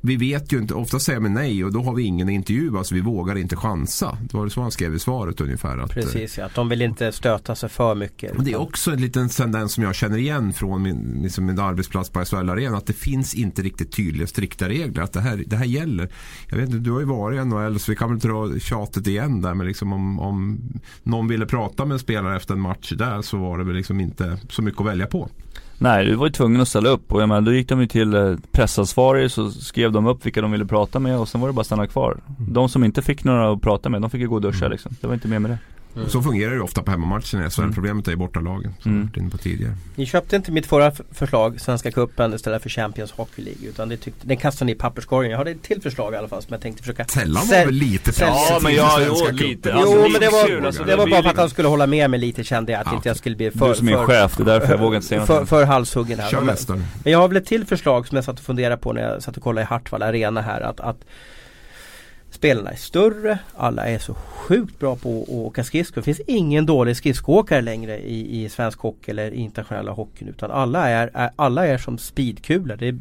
vi vet ju inte, ofta säger man nej och då har vi ingen intervju, alltså vi vågar inte chansa. Det var så han skrev i svaret ungefär. Att, Precis, ja, att de vill inte stöta sig för mycket. Det är också en liten tendens som jag känner igen från min, liksom min arbetsplats på SHL Arena, att det finns inte riktigt tydliga strikta regler. Att det här, det här gäller. Jag vet inte, du har ju varit i NHL så vi kan väl dra tjatet igen där, men liksom om, om någon ville prata med en spelare efter en match där så var det väl liksom inte så mycket att välja på. Nej, du var ju tvungen att ställa upp och jag menar, då gick de ju till eh, pressansvarig så skrev de upp vilka de ville prata med och sen var det bara att stanna kvar. Mm. De som inte fick några att prata med, de fick ju gå och duscha mm. liksom. Det var inte mer med det. Mm. Så fungerar det ju ofta på hemmamatchen i SHL. Mm. Problemet är ju bortalagen. Som mm. inne på tidigare. Ni köpte inte mitt förra förslag, Svenska Cupen istället för Champions Hockey League. Utan det tyckte, den kastade ni i papperskorgen. Jag hade ett till förslag i alla fall som jag tänkte försöka Tellan var väl lite Ja men jag, jo, lite. Alltså, jo men det var, alltså, det var bara för att han skulle hålla med mig lite kände jag att ja, inte jag skulle bli för Du som är chef, det är därför jag vågar inte säga något. För, för halshuggen här. Kör men, men jag har väl ett till förslag som jag satt och funderade på när jag satt och kollade i Hartwall Arena här. Att, att Spelarna är större, alla är så sjukt bra på att åka skridskor. Det finns ingen dålig skridskoåkare längre i, i svensk hockey eller internationella hockeyn. Utan alla är, är alla är som speedkulor. Det är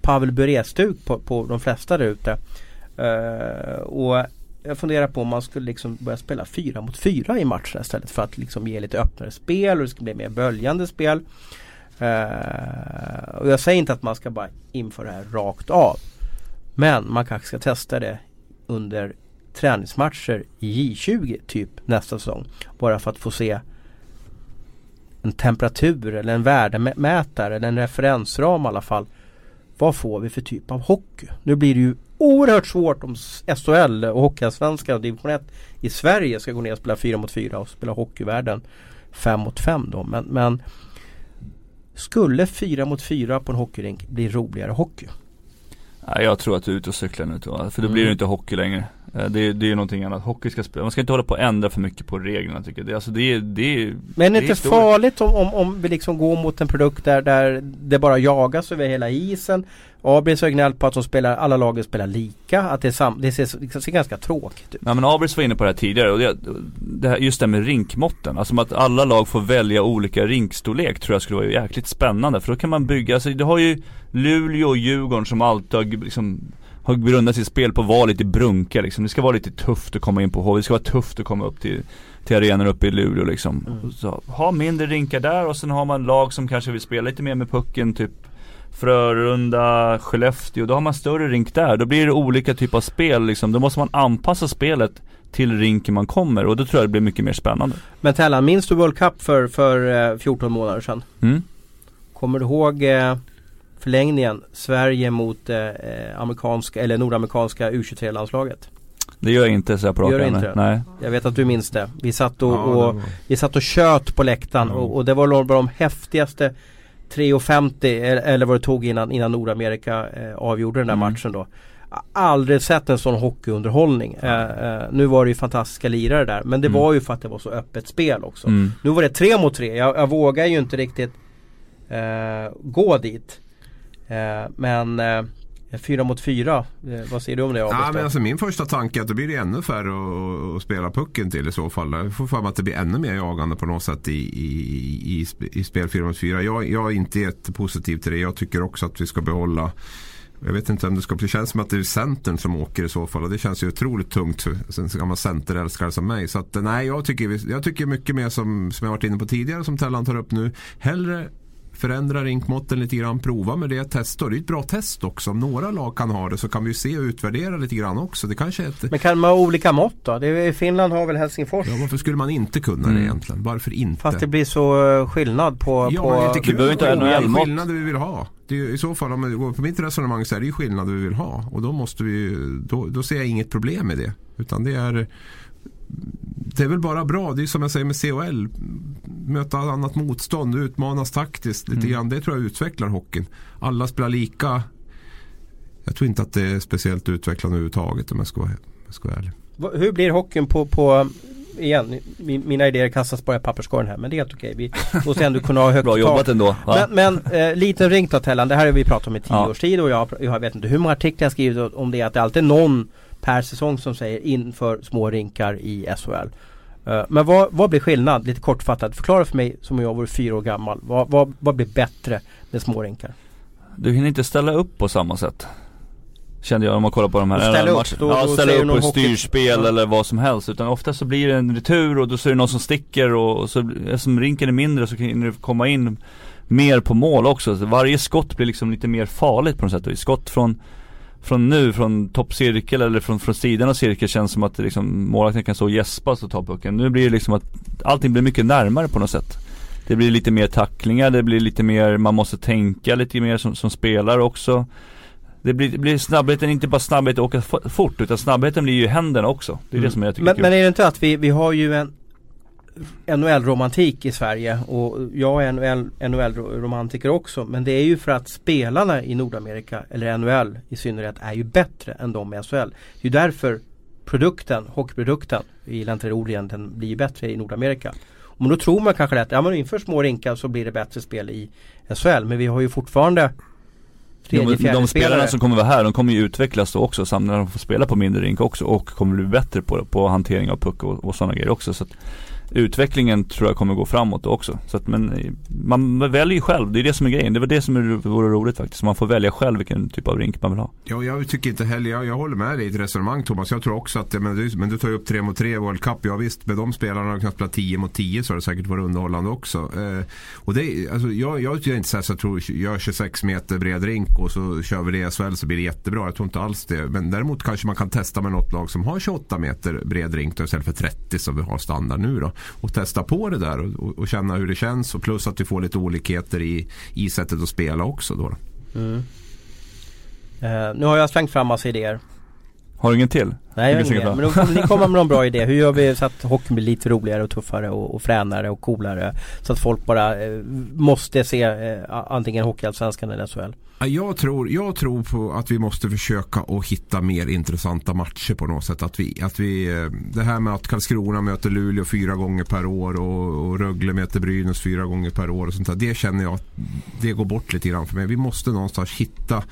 Pavel Bure-stuk på, på de flesta där ute. Uh, och jag funderar på om man skulle liksom börja spela fyra mot fyra i matcher istället för att liksom ge lite öppnare spel och det ska bli mer böljande spel. Uh, och jag säger inte att man ska bara införa det här rakt av. Men man kanske ska testa det under träningsmatcher i J20 typ nästa säsong. Bara för att få se en temperatur eller en värdemätare eller en referensram i alla fall. Vad får vi för typ av hockey? Nu blir det ju oerhört svårt om SHL och Hockeyallsvenskan och division 1 i Sverige ska gå ner och spela 4 mot 4 och spela hockeyvärlden 5 mot 5 då. Men, men skulle 4 mot 4 på en hockeyrink bli roligare hockey? Jag tror att du är ute och cyklar nu För då blir det mm. inte hockey längre. Eh, det, det är ju någonting annat. Hockey ska spela. Man ska inte hålla på och ändra för mycket på reglerna tycker jag. Det, alltså det, det, Men är det inte farligt om, om, om vi liksom går mot en produkt där, där det bara jagas över hela isen? Abris har gnällt på att de spelar, alla lagen spelar lika. Att det, är sam, det ser, det ser ganska tråkigt ut. Ja men Abris var inne på det här tidigare och det, det här, just det här med rinkmåtten. Alltså att alla lag får välja olika rinkstorlek tror jag skulle vara jäkligt spännande. För då kan man bygga, alltså du har ju Luleå och Djurgården som alltid har liksom har grundat sitt spel på att vara lite brunka liksom. Det ska vara lite tufft att komma in på HV. Det ska vara tufft att komma upp till, till arenan uppe i Luleå liksom. Mm. Så, ha mindre rinkar där och sen har man lag som kanske vill spela lite mer med pucken typ Frölunda, Skellefteå. Då har man större rink där. Då blir det olika typer av spel liksom. Då måste man anpassa spelet till rinken man kommer och då tror jag det blir mycket mer spännande. Men Tellan, minns du World Cup för, för 14 eh, månader sedan? Mm. Kommer du ihåg eh, förlängningen Sverige mot eh, eh amerikanska eller nordamerikanska U23-landslaget. Det gör jag inte så jag på gör inte Nej. Jag vet att du minns det. Vi satt och, ja, och vi satt och tjöt på läktaren ja. och, och, det var några av de häftigaste 3.50 eller vad det tog innan, innan Nordamerika eh, avgjorde den där mm. matchen då. Aldrig sett en sån hockeyunderhållning. Eh, eh, nu var det ju fantastiska lirare där men det mm. var ju för att det var så öppet spel också. Mm. Nu var det tre mot tre. Jag, jag vågar ju inte riktigt eh, gå dit. Eh, men eh, Fyra mot fyra, eh, vad säger du om det ja, men alltså Min första tanke är att det blir ännu färre att, spela pucken till i så fall. Jag får för mig att det blir ännu mer jagande på något sätt i, i, i, i spel 4 mot 4. Jag, jag är inte jättepositiv till det. Jag tycker också att vi ska behålla jag vet inte om det ska bli. Det känns som att det är Centern som åker i så fall. Och det känns ju otroligt tungt för en gammal Centerälskare som mig. Så att, nej, jag tycker, jag tycker mycket mer som, som jag varit inne på tidigare som Tellan tar upp nu. Hellre förändra rinkmåtten lite grann, prova med det, testa. Det är ett bra test också. Om några lag kan ha det så kan vi se och utvärdera lite grann också. Det kanske ett... Men kan man ha olika mått då? Det är, Finland har väl Helsingfors? Ja, varför skulle man inte kunna mm. det egentligen? Varför inte? Fast det blir så eh, skillnad på... Ja, på... det är inte kul. Vi behöver inte NHL-mått. skillnader vi vill ha. Det är, I så fall, om vi går på mitt resonemang så är det ju skillnader vi vill ha. Och då måste vi, då, då ser jag inget problem med det. Utan det är det är väl bara bra. Det är som jag säger med CHL. Möta annat motstånd, utmanas taktiskt lite mm. grann. Det tror jag utvecklar hockeyn. Alla spelar lika. Jag tror inte att det är speciellt utvecklande överhuvudtaget om jag ska vara, jag ska vara ärlig. Hur blir hockeyn på, på igen, mina idéer kastas bara i papperskorgen här men det är helt okej. Vi måste ändå kunna ha högt Bra jobbat ändå. Va? Men, men eh, liten ring då Tellan, det här har vi pratat om i tio ja. års tid och jag, jag vet inte hur många artiklar jag skrivit om det att det alltid är någon per säsong som säger inför små rinkar i SHL. Eh, men vad, vad blir skillnad? Lite kortfattat. Förklara för mig som jag var fyra år gammal. Vad, vad, vad blir bättre med små rinkar? Du hinner inte ställa upp på samma sätt. Kände jag om man kollar på de här ställa upp, då, ja, ställa upp på styrspel hockey. eller vad som helst. Utan ofta så blir det en retur och då så är det någon som sticker och, och så eftersom rinken är mindre så kan det komma in mer på mål också. Så varje skott blir liksom lite mer farligt på något sätt. Och skott från från nu, från toppcirkel eller från, från sidan av cirkel känns som att liksom, målvakten kan stå och gäspas och ta pucken. Nu blir det liksom att allting blir mycket närmare på något sätt. Det blir lite mer tacklingar, det blir lite mer, man måste tänka lite mer som, som spelare också. Det blir, det blir snabbheten, inte bara snabbhet att åka fort utan snabbheten blir ju händerna också. Det är mm. det som jag tycker men, är kul. Men är det inte att vi, vi har ju en NHL-romantik i Sverige och jag är NHL-romantiker också men det är ju för att spelarna i Nordamerika eller NHL i synnerhet är ju bättre än de i SHL. Det är ju därför produkten, hockeyprodukten i Lanterolien den blir bättre i Nordamerika. Men då tror man kanske att ja, man inför små rinkar så blir det bättre spel i SHL men vi har ju fortfarande Tredje, de, de spelarna som kommer vara här, de kommer ju utvecklas då också samtidigt när de får spela på mindre rink också och kommer bli bättre på, på hantering av puck och, och sådana grejer också. Så att utvecklingen tror jag kommer gå framåt också. Så att, men man väljer ju själv, det är det som är grejen. Det var det som är, vore roligt faktiskt. Man får välja själv vilken typ av rink man vill ha. Ja, jag tycker inte heller, jag, jag håller med dig i ett resonemang Thomas. Jag tror också att, men du, men du tar ju upp 3 mot 3 World Cup. Ja visst, med de spelarna har kunnat spela 10 mot 10 så har det säkert varit underhållande också. Eh, och det, alltså, jag, jag är inte så här så jag tror, gör 26 meter bred rink och så kör vi det i SHL så blir det jättebra. Jag tror inte alls det. Men däremot kanske man kan testa med något lag som har 28 meter bred rink då, istället för 30 som vi har standard nu då. Och testa på det där och, och, känna hur det känns. Och plus att vi får lite olikheter i, i sättet att spela också. Då. Mm. Eh, nu har jag slängt fram massa idéer. Har du ingen till? Nej, jag har ingen Men då får ni komma med någon bra idé. Hur gör vi så att hockeyn blir lite roligare och tuffare och, och fränare och coolare? Så att folk bara eh, måste se eh, antingen Hockeyallsvenskan eller SHL. Jag tror, jag tror på att vi måste försöka att hitta mer intressanta matcher på något sätt. Att vi, att vi, eh, det här med att Karlskrona möter Luleå fyra gånger per år och, och Rögle möter Brynäs fyra gånger per år. Och sånt där, det känner jag att det går bort lite grann för mig. Vi måste någonstans hitta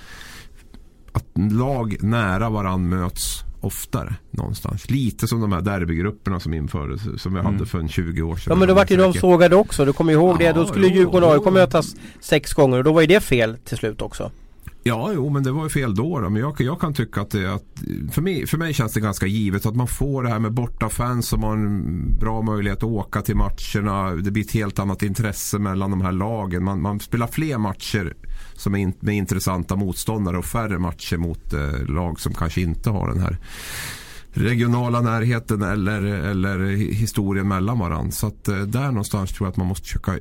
att lag nära varann möts oftare någonstans. Lite som de här derbygrupperna som infördes som vi mm. hade för en 20 år sedan. Ja men då vart ju de sågade också. Du kommer ihåg ja, det. Då skulle Djurgården och AIK mötas sex gånger och då var ju det fel till slut också. Ja, jo, men det var ju fel då. då. Men jag, jag kan tycka att, det, att för, mig, för mig känns det ganska givet att man får det här med bortafans som har en bra möjlighet att åka till matcherna. Det blir ett helt annat intresse mellan de här lagen. Man, man spelar fler matcher som är in, med intressanta motståndare och färre matcher mot eh, lag som kanske inte har den här regionala närheten eller, eller historien mellan varandra. Så att eh, där någonstans tror jag att man måste försöka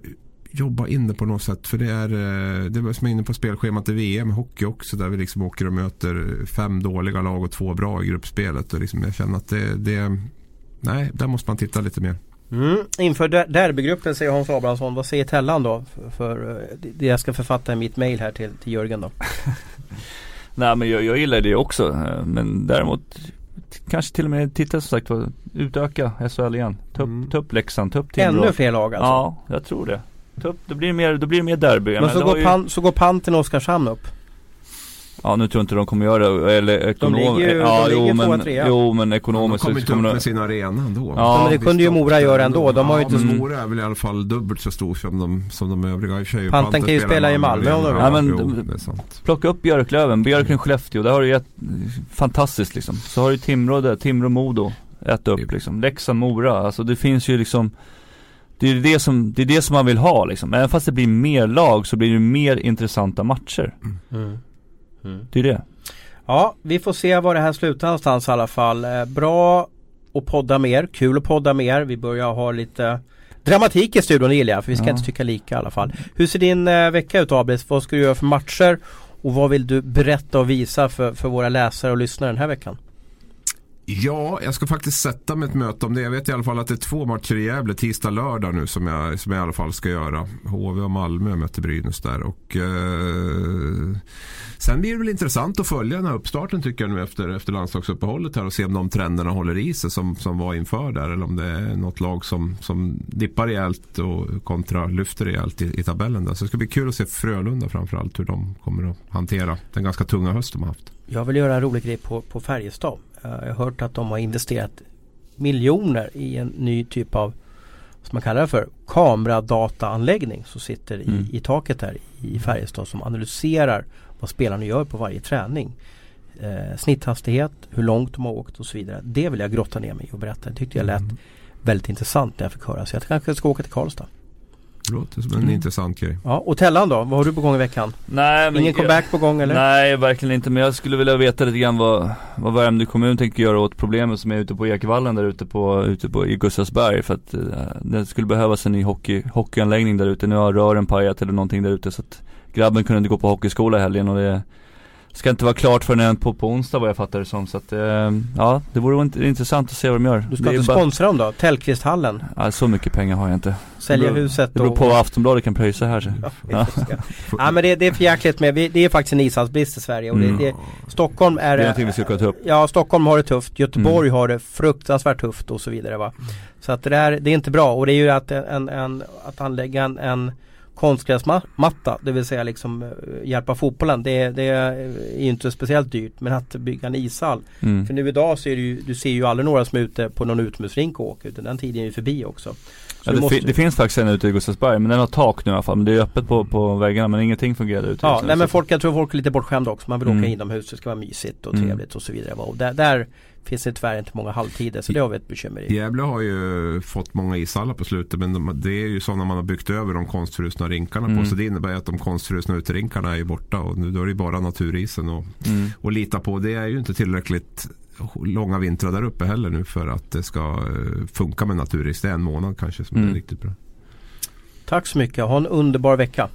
jobba in det på något sätt. För det är, eh, det är som är inne på spelschemat i VM, hockey också, där vi liksom åker och möter fem dåliga lag och två bra i gruppspelet. Och liksom jag känner att det, det nej, där måste man titta lite mer. Mm. Inför derbygruppen säger Hans Abrahamsson. Vad säger Tellan då? För, för eh, det jag ska författa i mitt mail här till, till Jörgen då. Nej men jag, jag gillar det också. Eh, men däremot kanske till och med titta som sagt på utöka SHL igen. Ta upp, mm. ta upp Leksand, ta upp Timrå. Ännu fler lag alltså? Ja, jag tror det. Då blir det mer, då blir det mer derby. Men, men så, går ju... pan, så går Panten och Oskarshamn upp? Ja nu tror jag inte de kommer göra det, eller ekonom... De ligger ju, ja, de ligger jo, men, trea. jo men ekonomiskt De kommer inte upp med sin arena ändå. Ja, ja men det kunde ju Mora göra ändå. De har ju inte... men Mora är väl i alla fall dubbelt så stor som de, som de övriga. I Panten kan ju spela i Malmö om de vill. Ja, men, plocka upp Björklöven, Björklöven Skellefteå. Där har du ju ett fantastiskt liksom. Så har du Timrå där, Timrå Modo. Äta upp liksom. Leksand Mora. Alltså det finns ju liksom det är det som, det är det som man vill ha liksom. Även fast det blir mer lag så blir det mer intressanta matcher. Mm. Mm. Det är det. Ja, vi får se var det här slutar någonstans i alla fall. Eh, bra att podda mer, kul att podda mer. Vi börjar ha lite dramatik i studion, gillar jag. För vi ska ja. inte tycka lika i alla fall. Hur ser din eh, vecka ut Abris? Vad ska du göra för matcher? Och vad vill du berätta och visa för, för våra läsare och lyssnare den här veckan? Ja, jag ska faktiskt sätta mig ett möte om det. Jag vet i alla fall att det är två matcher i Gävle tisdag lördag nu som jag, som jag i alla fall ska göra. HV och Malmö möter Brynäs där. Och, eh, sen blir det väl intressant att följa den här uppstarten tycker jag nu efter, efter landslagsuppehållet här och se om de trenderna håller i sig som, som var inför där. Eller om det är något lag som, som dippar rejält och kontra lyfter rejält i, i tabellen. Där. Så det ska bli kul att se Frölunda framförallt hur de kommer att hantera den ganska tunga höst de har haft. Jag vill göra en rolig grej på, på Färjestad. Jag har hört att de har investerat miljoner i en ny typ av som man kallar det för kameradataanläggning som sitter i, mm. i taket här i Färjestad som analyserar vad spelarna gör på varje träning. Eh, snitthastighet, hur långt de har åkt och så vidare. Det vill jag grotta ner mig och berätta. Det tyckte jag lät mm. väldigt intressant när jag fick höra. Så jag kanske ska åka till Karlstad. Det låter som en mm. intressant grej. Ja, och Tellan då? Vad har du på gång i veckan? Nej, men Ingen comeback på gång eller? Nej, verkligen inte. Men jag skulle vilja veta lite grann vad, vad Värmdö kommun tänker göra åt problemet som är ute på Ekvallen där ute på, ute på i Gustavsberg. För att uh, det skulle behövas en ny hockey, hockeyanläggning där ute. Nu har rören pajat eller någonting där ute så att grabben kunde inte gå på hockeyskola i helgen och det Ska inte vara klart förrän på, på onsdag vad jag fattar det som så att eh, ja det vore intressant att se vad de gör Du ska inte sponsra dem då? Tellqvisthallen? Ja så mycket pengar har jag inte Sälja beror, huset Det beror på vad Aftonbladet kan pröjsa här så. Ja, ja. men det, det är för jäkligt med, det är faktiskt en ishallsbrist i Sverige och det, mm. det, Stockholm är Det är någonting vi ska ta upp Ja Stockholm har det tufft, Göteborg mm. har det fruktansvärt tufft och så vidare va Så att det där, det är inte bra och det är ju att, en, en, att anlägga en, en konstgräsmatta, det vill säga liksom eh, hjälpa fotbollen. Det, det är inte speciellt dyrt. Men att bygga en ishall. Mm. För nu idag så är det ju, du ser ju aldrig några som är ute på någon utomhusrink och åker. Utan den tiden är ju förbi också. Ja, det, måste... det, finns faktiskt en ute i Gustavsberg men den har tak nu i alla fall. Men det är öppet på, på väggarna men ingenting fungerar ute. Ja, nej men folk, jag tror folk är lite bortskämda också. Man vill mm. åka inomhus, det ska vara mysigt och mm. trevligt mm. och så vidare. Och där, där finns det tyvärr inte många halvtider så det har vi ett bekymmer i. Gävle har ju fått många ishallar på slutet men de, det är ju sådana man har byggt över de konstfrusna rinkarna mm. på. Så det innebär att de konstfrusna uterinkarna är ju borta och nu då är det bara naturisen och, mm. och lita på. Det är ju inte tillräckligt långa vintrar där uppe heller nu för att det ska eh, funka med naturis. Det är en månad kanske som mm. är riktigt bra. Tack så mycket. Ha en underbar vecka.